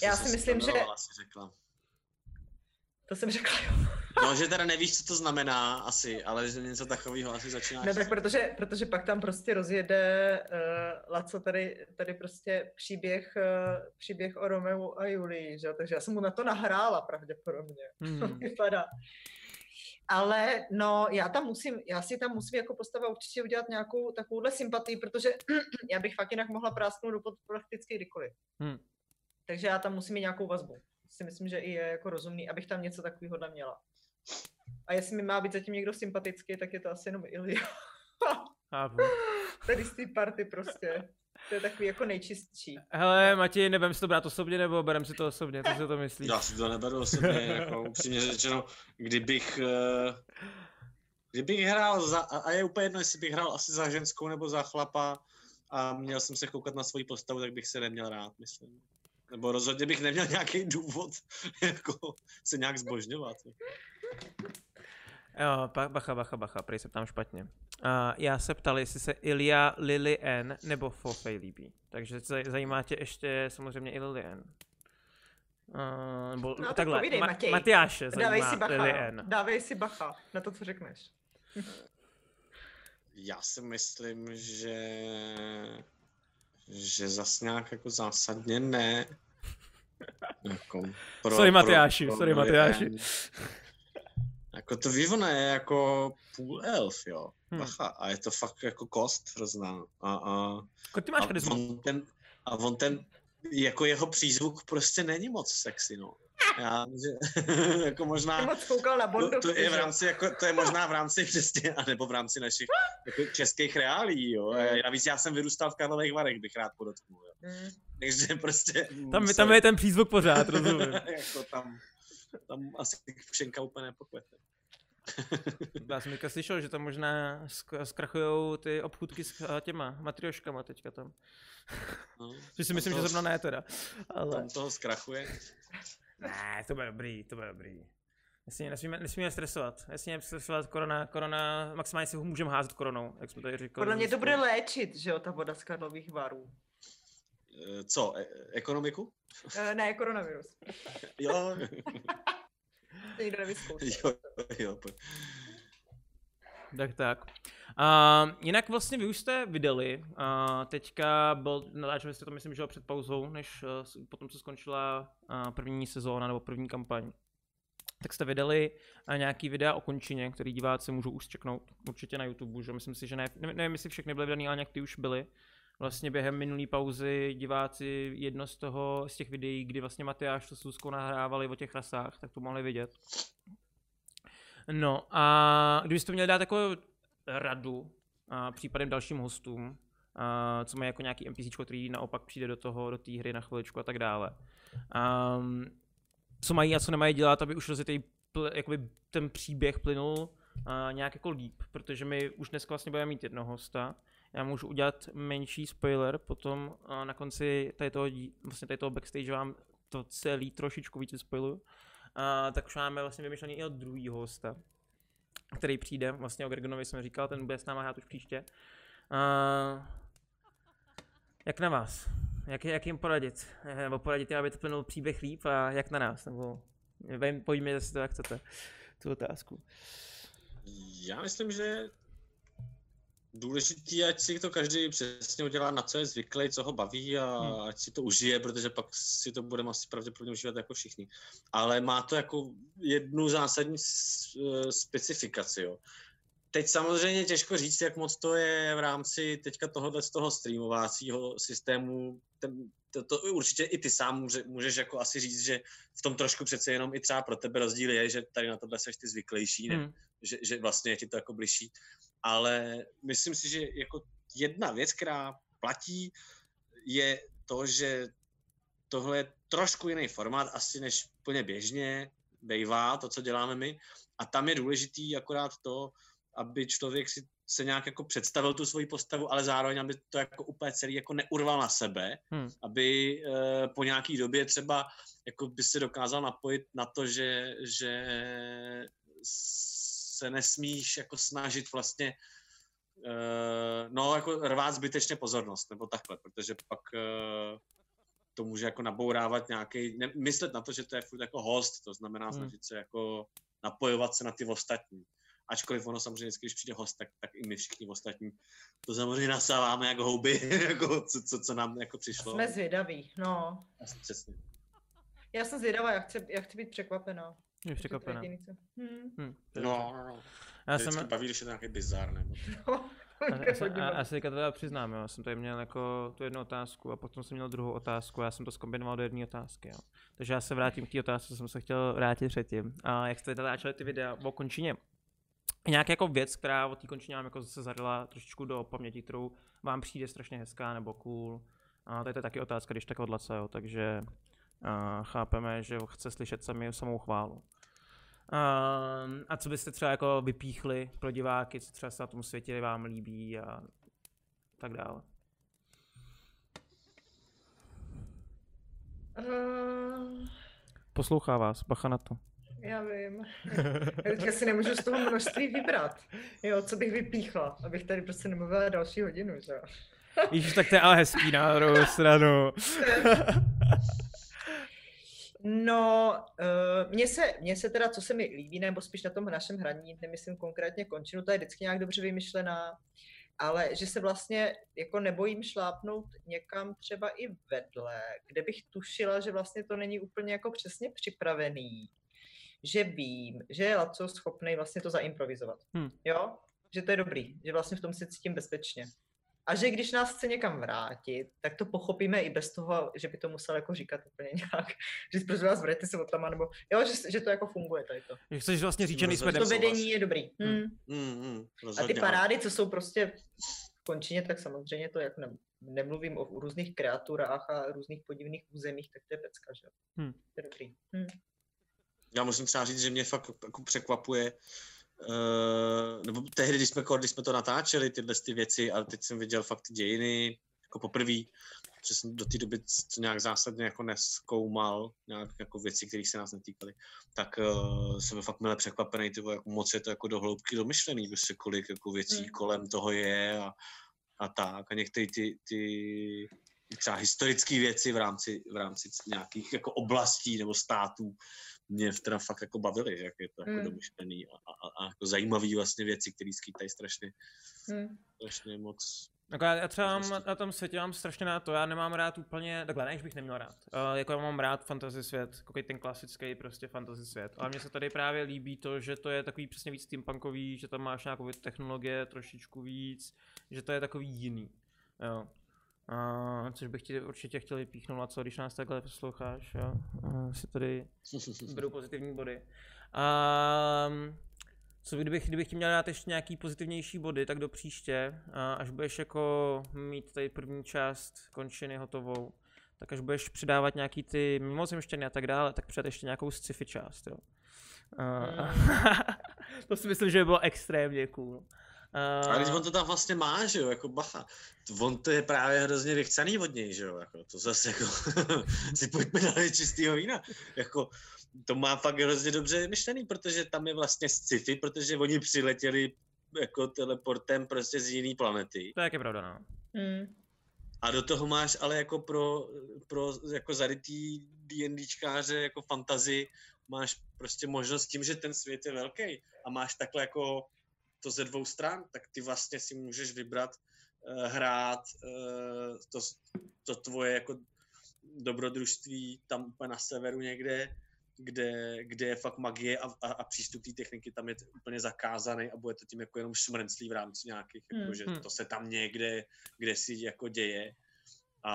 Že Já si myslím, že- zamilovala, si řekla. To jsem řekla, jo. No, že teda nevíš, co to znamená asi, ale že něco takového asi začínáš. No tak protože, protože pak tam prostě rozjede uh, Laco tady, tady prostě příběh, uh, příběh o Romeu a Julii, že? jo? takže já jsem mu na to nahrála pravděpodobně. [laughs] To Hmm. vypadá. Ale no, já tam musím, já si tam musím jako postava určitě udělat nějakou takovouhle sympatii, protože [clears throat] já bych fakt jinak mohla prásknout do pod prakticky kdykoliv. Hmm. Takže já tam musím mít nějakou vazbu. Si myslím, že i je jako rozumný, abych tam něco takového měla. A jestli mi má být zatím někdo sympatický, tak je to asi jenom. Chápu. [laughs] Tady z té party prostě. To je takový jako nejčistší. Hele, Matěj, nebudem si to brát osobně, nebo berem si to osobně, co si to myslíš? Já si to neberu osobně, jako upřímně řečeno, kdybych, eh, kdybych hrál za, a a je úplně jedno, jestli bych hrál asi za ženskou nebo za chlapa a měl jsem se koukat na svoji postavu, tak bych se neměl rád, myslím. Nebo rozhodně bych neměl nějaký důvod [laughs] jako se nějak zbožňovat. Jo, bacha, bacha, bacha, prej se ptám špatně. Uh, já se ptal, jestli se Ilia, Lily N nebo Fofej líbí. Takže se zajímá tě ještě samozřejmě i Lily N. Uh, nebo No, tak takhle, povídej, Matěj. Matyáše Dávej zajímá si bacha, Lily. N. dávej si bacha na to, co řekneš. Já si myslím, že že zas nějak jako zásadně ne. Jako Sorry, Matyáši, sorry, Lily Matyáši. Jako to Vivona je jako půl elf, jo. Hmm. Bacha. A je to fakt jako kost hrozná. A, a, Jako ty máš a, on ten, a on ten, jako jeho přízvuk prostě není moc sexy, no. Já, že, [laughs] jako možná, na to, Bondovky, to, je v rámci, jako, to je možná v rámci [laughs] přesně, anebo v rámci našich jako českých reálí, jo. A Navíc já jsem vyrůstal v Karlových Varech, bych rád podotknul, jo. Mm. Takže prostě... Tam, sorry. tam je ten přízvuk pořád, rozumím. [laughs] jako tam, tam asi všenka úplně nepokvete. [laughs] Já jsem teďka slyšel, že tam možná zkrachujou ty obchůdky s eh, těma matrioškama teďka tam. No, [laughs] Že si myslím, že toho- zrovna ne teda. Ale... Tam toho zkrachuje. Ne, to bude dobrý, to bude dobrý. Nesmíme, nesmíme, nesmíme stresovat. Nesmíme stresovat, korona, korona, maximálně si ho můžeme házet koronou, jak jsme tady říkali. Podle mě to bude léčit, že jo, ta voda z Karlových varů. Eh, Co, e- ekonomiku? Eh, ne, koronavirus. Jo, [laughs] [laughs] To nikdo nevyzkoušel. jo, jo. Tak tak. Uh, jinak vlastně vy už jste vydali, uh, teďka byl, natáčeli jste to myslím, že jo, před pauzou, než uh, potom co skončila uh, první sezóna nebo první kampaň. Tak jste vydali uh, nějaký videa o končině, který diváci můžou už čeknout určitě na YouTube, že myslím si, že ne, ne nevím, jestli všechny byly vydaný, ale nějak ty už byly. Vlastně během minulé pauzy diváci jedno z toho, z těch videí, kdy vlastně Matyáš s Suskou nahrávali o těch rasách, tak to mohli vidět. No a kdybyste měli dát takovou radu a případem dalším hostům, a co mají jako nějaký NPC, který naopak přijde do toho, do té hry na chviličku a tak dále. Um, co mají a co nemají dělat, aby už rozjetý jakoby ten příběh plynul uh, nějak jako líp, protože my už dneska vlastně budeme mít jednoho hosta. Já můžu udělat menší spoiler, potom uh, na konci tady toho, vlastně tady toho backstage vám to celý trošičku více spoiluju. Uh, tak už máme vlastně vymyšlený i od druhého hosta, který přijde, vlastně o Gregonovi jsem říkal, ten bude s náma hrát už příště. Uh, jak na vás? Jak, jak jim poradit? Eh, Nebo poradit jim, aby to plynul příběh líp a jak na nás? Nebo pojďme si to, jak chcete, tu otázku. Já myslím, že důležitý, ať si to každý přesně udělá, na co je zvyklý, co ho baví a Hmm. ať si to užije, protože pak si to budeme asi pravděpodobně užívat jako všichni. Ale má to jako jednu zásadní eh, specifikaci, jo. Teď samozřejmě těžko říct, jak moc to je v rámci teďka tohohle z toho streamovacího systému. Ten, to, to určitě i ty sám může, můžeš jako asi říct, že v tom trošku přece jenom i třeba pro tebe rozdíl je, že tady na tohle seš ty zvyklejší, ne? Hmm. že, že vlastně je ti to jako bližší. Ale myslím si, že jako jedna věc, která platí, je to, že tohle je trošku jiný formát asi než úplně běžně bývá, to, co děláme my. A tam je důležitý akorát to, aby člověk si se nějak jako představil tu svoji postavu, ale zároveň, aby to jako úplně celý jako neurval na sebe, Hmm. aby e, po nějaký době třeba jako by se dokázal napojit na to, že, že se nesmíš jako snažit vlastně uh, no jako rvát zbytečně pozornost, nebo takhle, protože pak uh, to může jako nabourávat nějaký, ne, myslet na to, že to je furt jako host, to znamená Hmm. snažit se jako napojovat se na ty ostatní. Ačkoliv ono samozřejmě když přijde host, tak, tak i my všichni ostatní to samozřejmě nasáváme jako houby, [laughs] jako co, co, co nám jako přišlo. Jsme zvědaví, no. Přesně. Já jsem zvědavá, jak chci, jak chci být překvapená. Jsi překvapená. Hm. Hm, No, no, no. Já Já jsem, vždycky baví, když je to nějaký bizar, nebo [laughs] No, já, se teďka teda přiznám, jo. já jsem tady měl jako tu jednu otázku a potom jsem měl druhou otázku a já jsem to zkombinoval do jedné otázky. Jo. Takže já se vrátím k té otázce, co jsem se chtěl vrátit předtím. A jak jste natáčeli ty videa o končině, nějaká jako věc, která od té končině vám jako se zarila trošičku do paměti, kterou vám přijde strašně hezká nebo cool. A to je taky otázka, když tak od Laca, jo. takže a chápeme, že chce slyšet sami samou chválu. Um, a co byste třeba jako vypíchli pro diváky, co třeba se na tom světě vám líbí a tak dále. Uh, Poslouchá vás, bacha na to. já vím. Já teďka si nemůžu z toho množství vybrat. Jo, co bych vypíchla, abych tady prostě nemluvila další hodinu, že jo. Ježiš, tak to je ale hezký na druhou stranu. No, uh, mně se, mně se teda, co se mi líbí, nebo spíš na tom našem hraní, nemyslím konkrétně končinu, to je vždycky nějak dobře vymyšlená, ale že se vlastně jako nebojím šlápnout někam třeba i vedle, kde bych tušila, že vlastně to není úplně jako přesně připravený, že vím, že je Laco schopný vlastně to zaimprovizovat. Hmm. Jo? Že to je dobrý, že vlastně v tom se cítím bezpečně. A že když nás chce někam vrátit, tak to pochopíme i bez toho, že by to musel jako říkat úplně nějak, [laughs] že prosím vás vrejte se tam, nebo jo, že, že to jako funguje tady to. Chceš vlastně říct, že nejsme To vedení je dobrý. Hmm. Hmm. Mm, mm, A ty parády, co jsou prostě v končině, tak samozřejmě to, jak ne, nemluvím o různých kreaturách a různých podivných územích, tak to je pecka, že jo. Hmm. To je dobrý. Hmm. Já musím třeba říct, že mě fakt jako překvapuje, uh, nebo tehdy, když jsme, když jsme to natáčeli, tyhle ty věci, a teď jsem viděl fakt ty dějiny, jako poprvé, že jsem do té doby to nějak zásadně jako neskoumal, nějak jako věci, které se nás netýkaly, tak uh, jsem fakt milé překvapený, ty vole, jak moc je to jako do hloubky domyšlený, prostě kolik jako věcí Mm. kolem toho je a, a tak. A některé ty, ty třeba historické věci v rámci, v rámci nějakých jako oblastí nebo států mě teda fakt jako bavily, jak je to jako Mm. domyšlený a, a, a jako zajímavý vlastně věci, které skýtají strašně, Hmm. strašně moc. Jako já, já třeba mám, Prostě. na tom světě mám strašně rád to, já nemám rád úplně, takhle, ne, že bych neměl rád. Uh, jako já mám rád fantasy svět, jako ten klasický prostě fantasy svět. Ale mně se tady právě líbí to, že to je takový přesně víc steampunkový, že tam máš nějakou technologie trošičku víc, že to je takový jiný. Jo. Uh, což bych ti určitě chtěl vypíchnout, a co když nás takhle posloucháš, jo. Uh, si tady [laughs] budou pozitivní body. Um, co kdybych, kdybych ti měl dát ještě nějaký pozitivnější body, tak do příště, a až budeš jako mít tady první část končiny hotovou, tak až budeš přidávat nějaký ty mimozemštěny a tak dále, tak přidat ještě nějakou sci-fi část, jo. Uh, [laughs] to si myslím, že by bylo extrémně cool. Uh, A když on to tam vlastně má, že jo, jako bacha. On to je právě hrozně vychcaný od něj, že jo, jako to zase jako [laughs] si pojďme na čistýho vína. Jako to má fakt hrozně dobře myšlený, protože tam je vlastně sci-fi, protože oni přiletěli jako teleportem prostě z jiné planety. To je pravda, no. Hmm. A do toho máš ale jako pro, pro jako zarytý D&Dčkáře jako fantazy máš prostě možnost tím, že ten svět je velký a máš takhle jako to ze dvou stran, tak ty vlastně si můžeš vybrat uh, hrát uh, to, to tvoje jako dobrodružství tam úplně na severu někde, kde, kde je fakt magie a, a, a přístup té techniky tam je úplně zakázaný a bude to tím jako jenom šmrnclý v rámci nějakých, jako, Hmm. že Hmm. to se tam někde, kde si jako děje. A,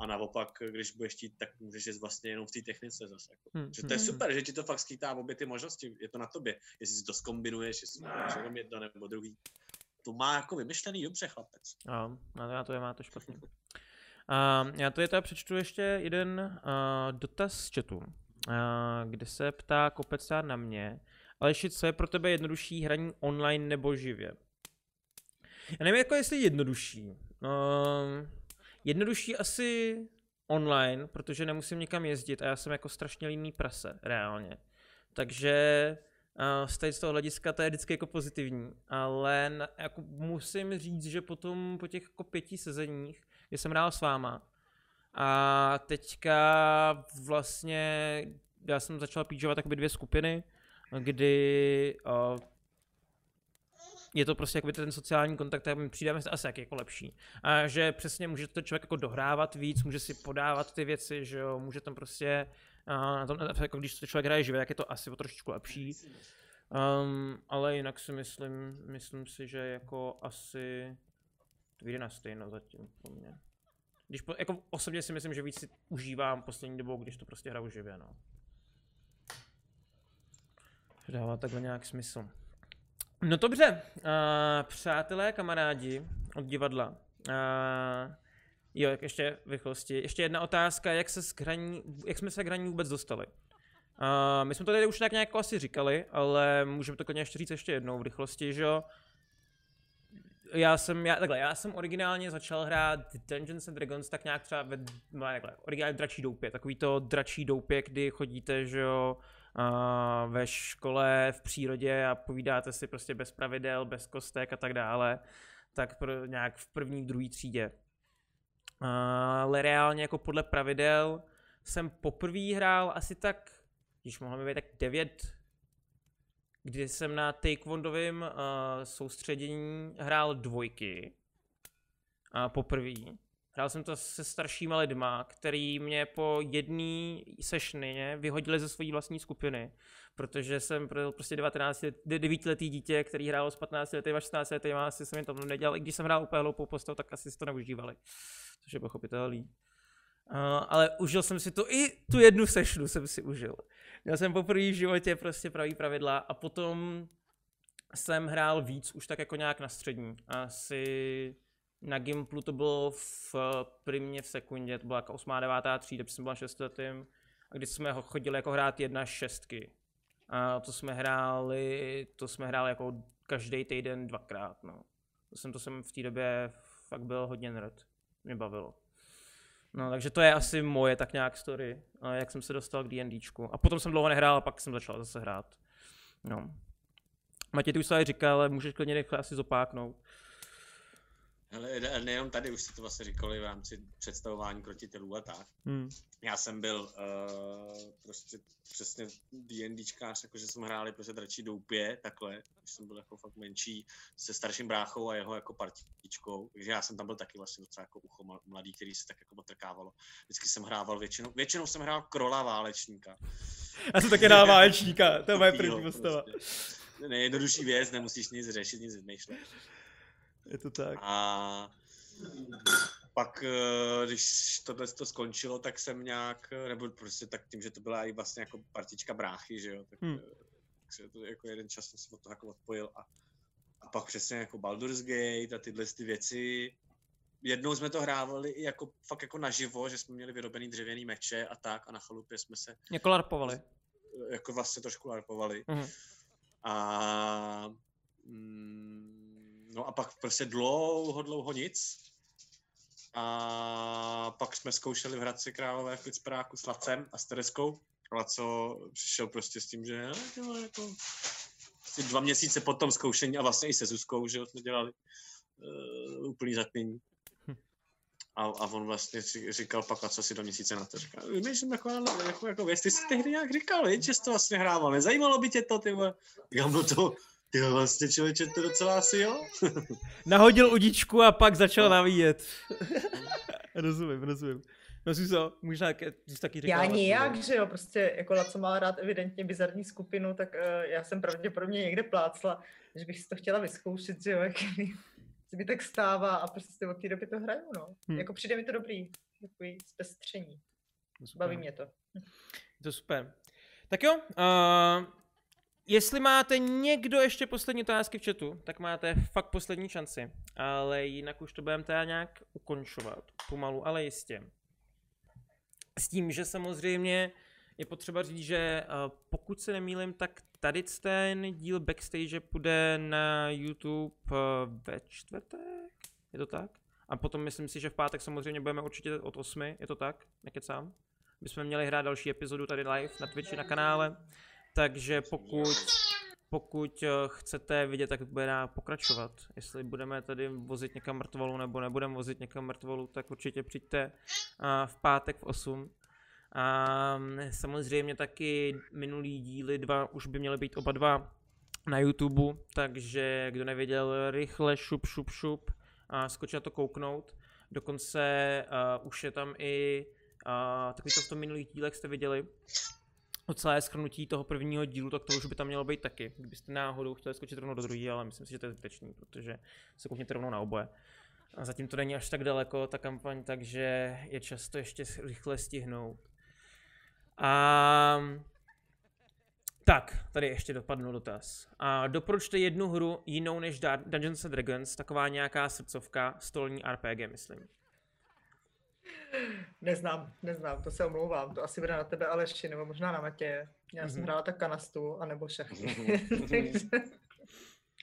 a naopak, když budeš chtít, tak můžeš jít vlastně jenom v té technice zase. Jako. Hmm, Že to je hmm. super, že ti to fakt skýtá obě ty možnosti, je to na tobě. Jestli si to skombinuješ, jestli máš jenom jedno nebo druhý. To má jako vymyšlený dobře chlapec. Jo, na to, na to je má to špatně. Uh, já to je teda přečtu ještě jeden uh, dotaz z chatu, uh, kde se ptá Kopecár na mě. Aleši, co je pro tebe jednodušší hraní online nebo živě? Já nevím, jako jestli jednodušší. Uh, jednodušší asi online, protože nemusím nikam jezdit a já jsem jako strašně líný prase, reálně. Takže uh, z toho hlediska to je vždycky jako pozitivní, ale jako musím říct, že potom po těch jako pěti sezeních, kdy jsem hrál s váma, A teďka vlastně já jsem začal píčovat jakoby dvě skupiny, kdy uh, je to prostě jakoby ten sociální kontakt, tak mi přijde asi jak jako lepší. A že přesně může to člověk jako dohrávat víc, může si podávat ty věci, že jo, může tam prostě, uh, tom, jako když to člověk hraje živě, jak je to asi o trošičku lepší. Um, ale jinak si myslím, myslím si, že jako asi to vyjde na stejno zatím po mně. Když po, jako osobně si myslím, že víc si užívám poslední dobou, když to prostě hraju živě, no. Dává takhle nějak smysl. No dobře, uh, přátelé, kamarádi od divadla. Uh, jo, ještě v rychlosti. Ještě jedna otázka, jak, se hraní, jak jsme se k hraní vůbec dostali? Uh, my jsme to tady už tak nějak asi říkali, ale můžeme to klidně ještě říct ještě jednou v rychlosti, že jo? Já jsem, já, takhle, já jsem originálně začal hrát Dungeons and Dragons tak nějak třeba ve, no, takhle, originálně dračí doupě, takový to dračí doupě, kdy chodíte, že jo, ve škole, v přírodě a povídáte si prostě bez pravidel, bez kostek a tak dále, tak pro, nějak v první, druhé třídě. Ale reálně jako podle pravidel jsem poprvé hrál asi tak, když mohlo mi být tak 9, kdy jsem na Taekwondovém uh, soustředění hrál dvojky. Uh, poprvé. Hrál jsem to se staršíma lidma, který mě po jedné sešny vyhodili ze své vlastní skupiny, protože jsem byl prostě 19, 9 letý dítě, který hrál s 15 lety, 16 lety, asi jsem jim to nedělal. I když jsem hrál úplně hloupou postavu, tak asi si to neužívali, což je pochopitelný. Uh, ale užil jsem si to, i tu jednu sešnu jsem si užil. Měl jsem poprvé v životě prostě pravý pravidla a potom jsem hrál víc, už tak jako nějak na střední. Asi na Gimplu to bylo v primě v sekundě, to byla jako 8. 9. třída, když jsem byl 6 letým. A když jsme chodili jako hrát jedna šestky. A to jsme hráli, to jsme hráli jako každý týden dvakrát, no. To jsem, to jsem v té době fakt byl hodně nerd. Mě bavilo. No, takže to je asi moje tak nějak story, jak jsem se dostal k D&Dčku. A potom jsem dlouho nehrál a pak jsem začal zase hrát. No. Matěj, ty už to říkal, ale můžeš klidně rychle asi zopáknout. Ale nejenom tady, už se to vlastně říkali v rámci představování krotitelů a tak. Hmm. Já jsem byl uh, prostě přesně D&Dčkář, jakože jsme hráli prostě dračí doupě, takhle, když jsem byl jako fakt menší, se starším bráchou a jeho jako partičkou, takže já jsem tam byl taky vlastně docela jako ucho mladý, který se tak jako potrkávalo. Vždycky jsem hrával většinou, většinou jsem hrál krola válečníka. Já jsem taky hrál [laughs] válečníka, to je moje první postava. Prostě. Nejjednodušší věc, nemusíš nic řešit, nic vymýšlet. Je to tak. A pak, eh, když tohle to skončilo, tak jsem nějak, nebo prostě tak tím, že to byla i vlastně jako partička bráchy, že jo, tak, hmm. tak se to jako jeden čas jsem se od toho jako odpojil a, a pak přesně jako Baldur's Gate a tyhle ty věci. Jednou jsme to hrávali i jako fakt jako naživo, že jsme měli vyrobený dřevěný meče a tak a na chalupě jsme se... Jako larpovali. Jako vlastně trošku larpovali. Hmm. A mm, no a pak prostě dlouho, dlouho nic. A pak jsme zkoušeli v Hradci Králové v Klicperáku s Lacem a s Tereskou. Laco přišel prostě s tím, že jako, prostě dva měsíce po tom zkoušení a vlastně i se Zuzkou, že jsme dělali uh, úplný zatmění. A, a on vlastně říkal pak, a co si do měsíce na to říkal. Vymýšlím jako, jako, jako věc, ty jsi tehdy nějak říkal, že jsi to vlastně hrával, nezajímalo by tě to, ty Já mu to, ty vlastně člověče, to docela asi jo. [laughs] Nahodil udičku a pak začal navíjet. [laughs] rozumím, rozumím. No co, možná jsi taky říkala. Já nijak, že jo, prostě jako Laco má rád evidentně bizarní skupinu, tak uh, já jsem pravděpodobně někde plácla, že bych si to chtěla vyzkoušet, že jo, jak [laughs] se mi tak stává a prostě od té doby to hraju, no. Hmm. Jako přijde mi to dobrý, takový zpestření. Baví mě to. Je to super. Tak jo, uh, Jestli máte někdo ještě poslední otázky v chatu, tak máte fakt poslední šanci. Ale jinak už to budeme teda nějak ukončovat. Pomalu, ale jistě. S tím, že samozřejmě je potřeba říct, že eh, pokud se nemýlim, tak tady ten díl backstage půjde na YouTube eh, ve čtvrtek. Je to tak? A potom myslím si, že v pátek samozřejmě budeme určitě od 8, je to tak? Nekecám? My jsme měli hrát další epizodu tady live na Twitchi na kanále. Takže pokud pokud eh, chcete vidět, jak bude pokračovat, jestli budeme tady vozit někam mrtvolu nebo nebudeme vozit někam mrtvolu, tak určitě přijďte eh, v pátek v 8. A mm, samozřejmě taky minulý díly dva už by měly být oba dva na YouTube, takže kdo nevěděl, rychle šup, šup, šup a skočit na to kouknout. Dokonce uh, už je tam i uh, takový to v tom minulých dílech jste viděli, celé schrnutí toho prvního dílu, tak to už by tam mělo být taky. Kdybyste náhodou chtěli skočit rovnou do druhého, ale myslím si, že to je zbytečný, protože se koukněte rovnou na oboje. A zatím to není až tak daleko, ta kampaň, takže je čas to ještě rychle stihnout. A tak, tady ještě dopadnu dotaz. A doporučte jednu hru jinou než Dungeons and Dragons, taková nějaká srdcovka, stolní RPG, myslím. Neznám, neznám, to se omlouvám, to asi bude na tebe Aleši, nebo možná na Matěje. Já mm-hmm. jsem hrála tak kanastu, anebo šachy. [laughs]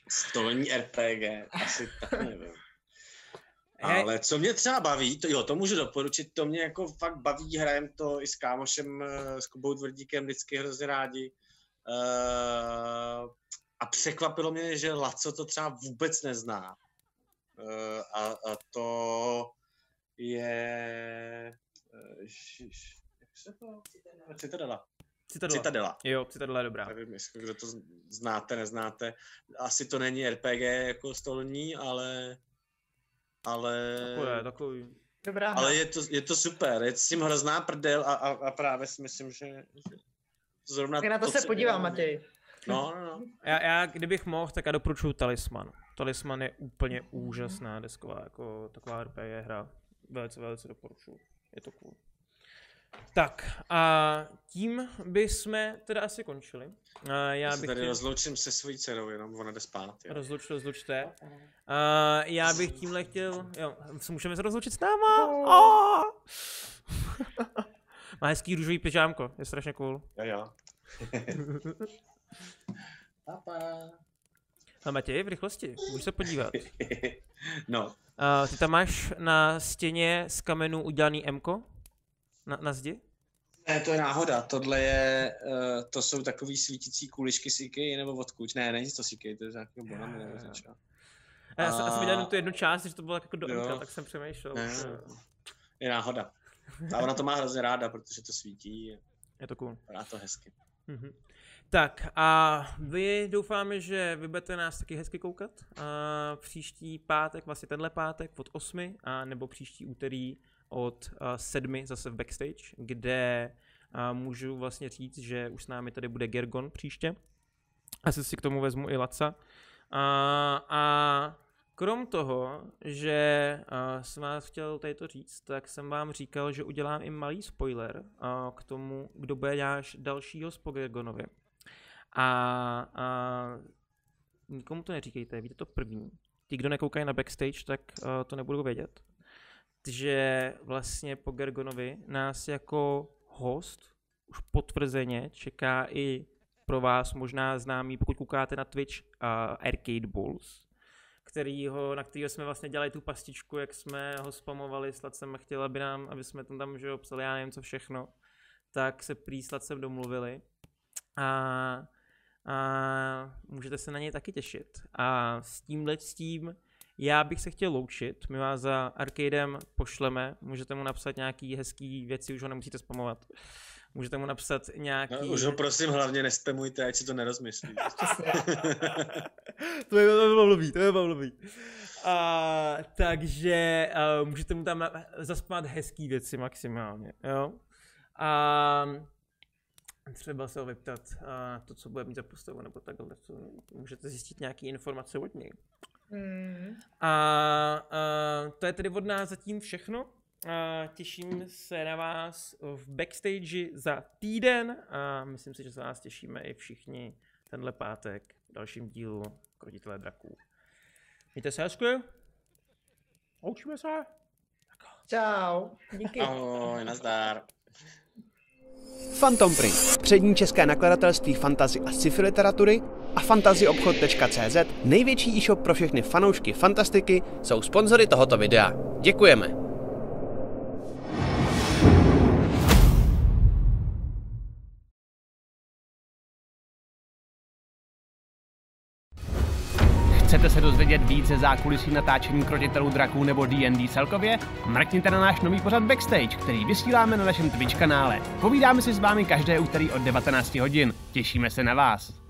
Stolní RPG, asi tak [laughs] nevím. Ale co mě třeba baví, to jo, to můžu doporučit, to mě jako fakt baví, hrajem to i s kámošem, eh, s Kubou Tvrdíkem, vždycky hrozně rádi. Uh, a překvapilo mě, že Laco to třeba vůbec nezná. Uh, a, a to je... Uh, jak se to? Citadela. Citadela. Citadela. Jo, Citadela je dobrá. Nevím, jestli kdo to znáte, neznáte. Asi to není RPG jako stolní, ale... Ale... Takové, takový. Dobrá. Ale je to, je to super, je s tím hrozná prdel a, a, a právě si myslím, že, že zrovna tak na to, to se podívám, Matěj. No, no, no. Já, já, kdybych mohl, tak já doporučuji Talisman. Talisman je úplně úžasná desková, jako taková RPG hra. Velice, velice doporučuji. Je to cool. Tak a tím bychom teda asi končili. A já, já bych tady chtěl... rozloučím se svojí dcerou, jenom ona jde spát. Jo. Rozluč, rozlučte. A já bych tímhle chtěl, jo, můžeme se rozloučit s náma. Oh! [laughs] Má hezký růžový pyžámko, je strašně cool. Jo, jo. Papa. A Matěj, v rychlosti, můžeš se podívat. [laughs] no. Uh, ty tam máš na stěně z kamenů udělaný Mko? Na, na zdi? Ne, to je náhoda. Tohle je, uh, to jsou takový svítící kuličky síky nebo odkud. Ne, není to síky, to je z nějakého bonamy nebo z něčeho. Já, jsem, já jsem viděl tu jednu část, že to bylo jako do Mka, tak jsem přemýšlel. Ne, je náhoda. A ona to má hrozně ráda, protože to svítí. Je to cool. Vypadá to hezky. Mm-hmm. Tak a vy doufáme, že vy budete nás taky hezky koukat. A příští pátek, vlastně tenhle pátek od 8, a nebo příští úterý od 7 zase v backstage, kde a můžu vlastně říct, že už s námi tady bude Gergon příště. Asi si k tomu vezmu i Laca. A, a Krom toho, že jsem vás chtěl tady to říct, tak jsem vám říkal, že udělám i malý spoiler k tomu, kdo bude náš dalšího z Pogergonovi. A, a nikomu to neříkejte, víte to první. Ti, kdo nekoukají na backstage, tak uh, to nebudou vědět. Že vlastně po Gergonovi nás jako host už potvrzeně čeká i pro vás možná známý, pokud koukáte na Twitch, uh, Arcade Bulls kterýho, na kterého jsme vlastně dělali tu pastičku, jak jsme ho spamovali, snad jsem chtěl, aby, nám, aby jsme tam, tam že jo, psali já nevím co všechno, tak se prý jsem domluvili. A, a můžete se na něj taky těšit. A s tímhle s tím já bych se chtěl loučit, my vás za Arcadem pošleme, můžete mu napsat nějaký hezký věci, už ho nemusíte spamovat. Můžete mu napsat nějaký... No, už ho prosím hlavně nespamujte, ať si to nerozmyslí. [laughs] to je to blbý, to je blbý. A, takže uh, můžete mu tam zaspat hezký věci maximálně, jo. A třeba se ho vyptat uh, to, co bude mít za postavu, nebo takhle, co, můžete zjistit nějaké informace od něj. Mm. A uh, to je tedy od nás zatím všechno. A těším se na vás v backstage za týden a myslím si, že se nás těšíme i všichni tenhle pátek v dalším dílu Krotitele draků. Mějte se hezky. Loučíme se. Čau. Díky. Ahoj, nazdar. Phantom Print, přední české nakladatelství fantazy a sci-fi literatury a fantazyobchod.cz, největší e-shop pro všechny fanoušky fantastiky, jsou sponzory tohoto videa. Děkujeme. Dozvědět více zákulisí natáčení krotitelů draků nebo D&D celkově? Mrkněte na náš nový pořad Backstage, který vysíláme na našem Twitch kanále. Povídáme si s vámi každé úterý od 19 hodin. Těšíme se na vás.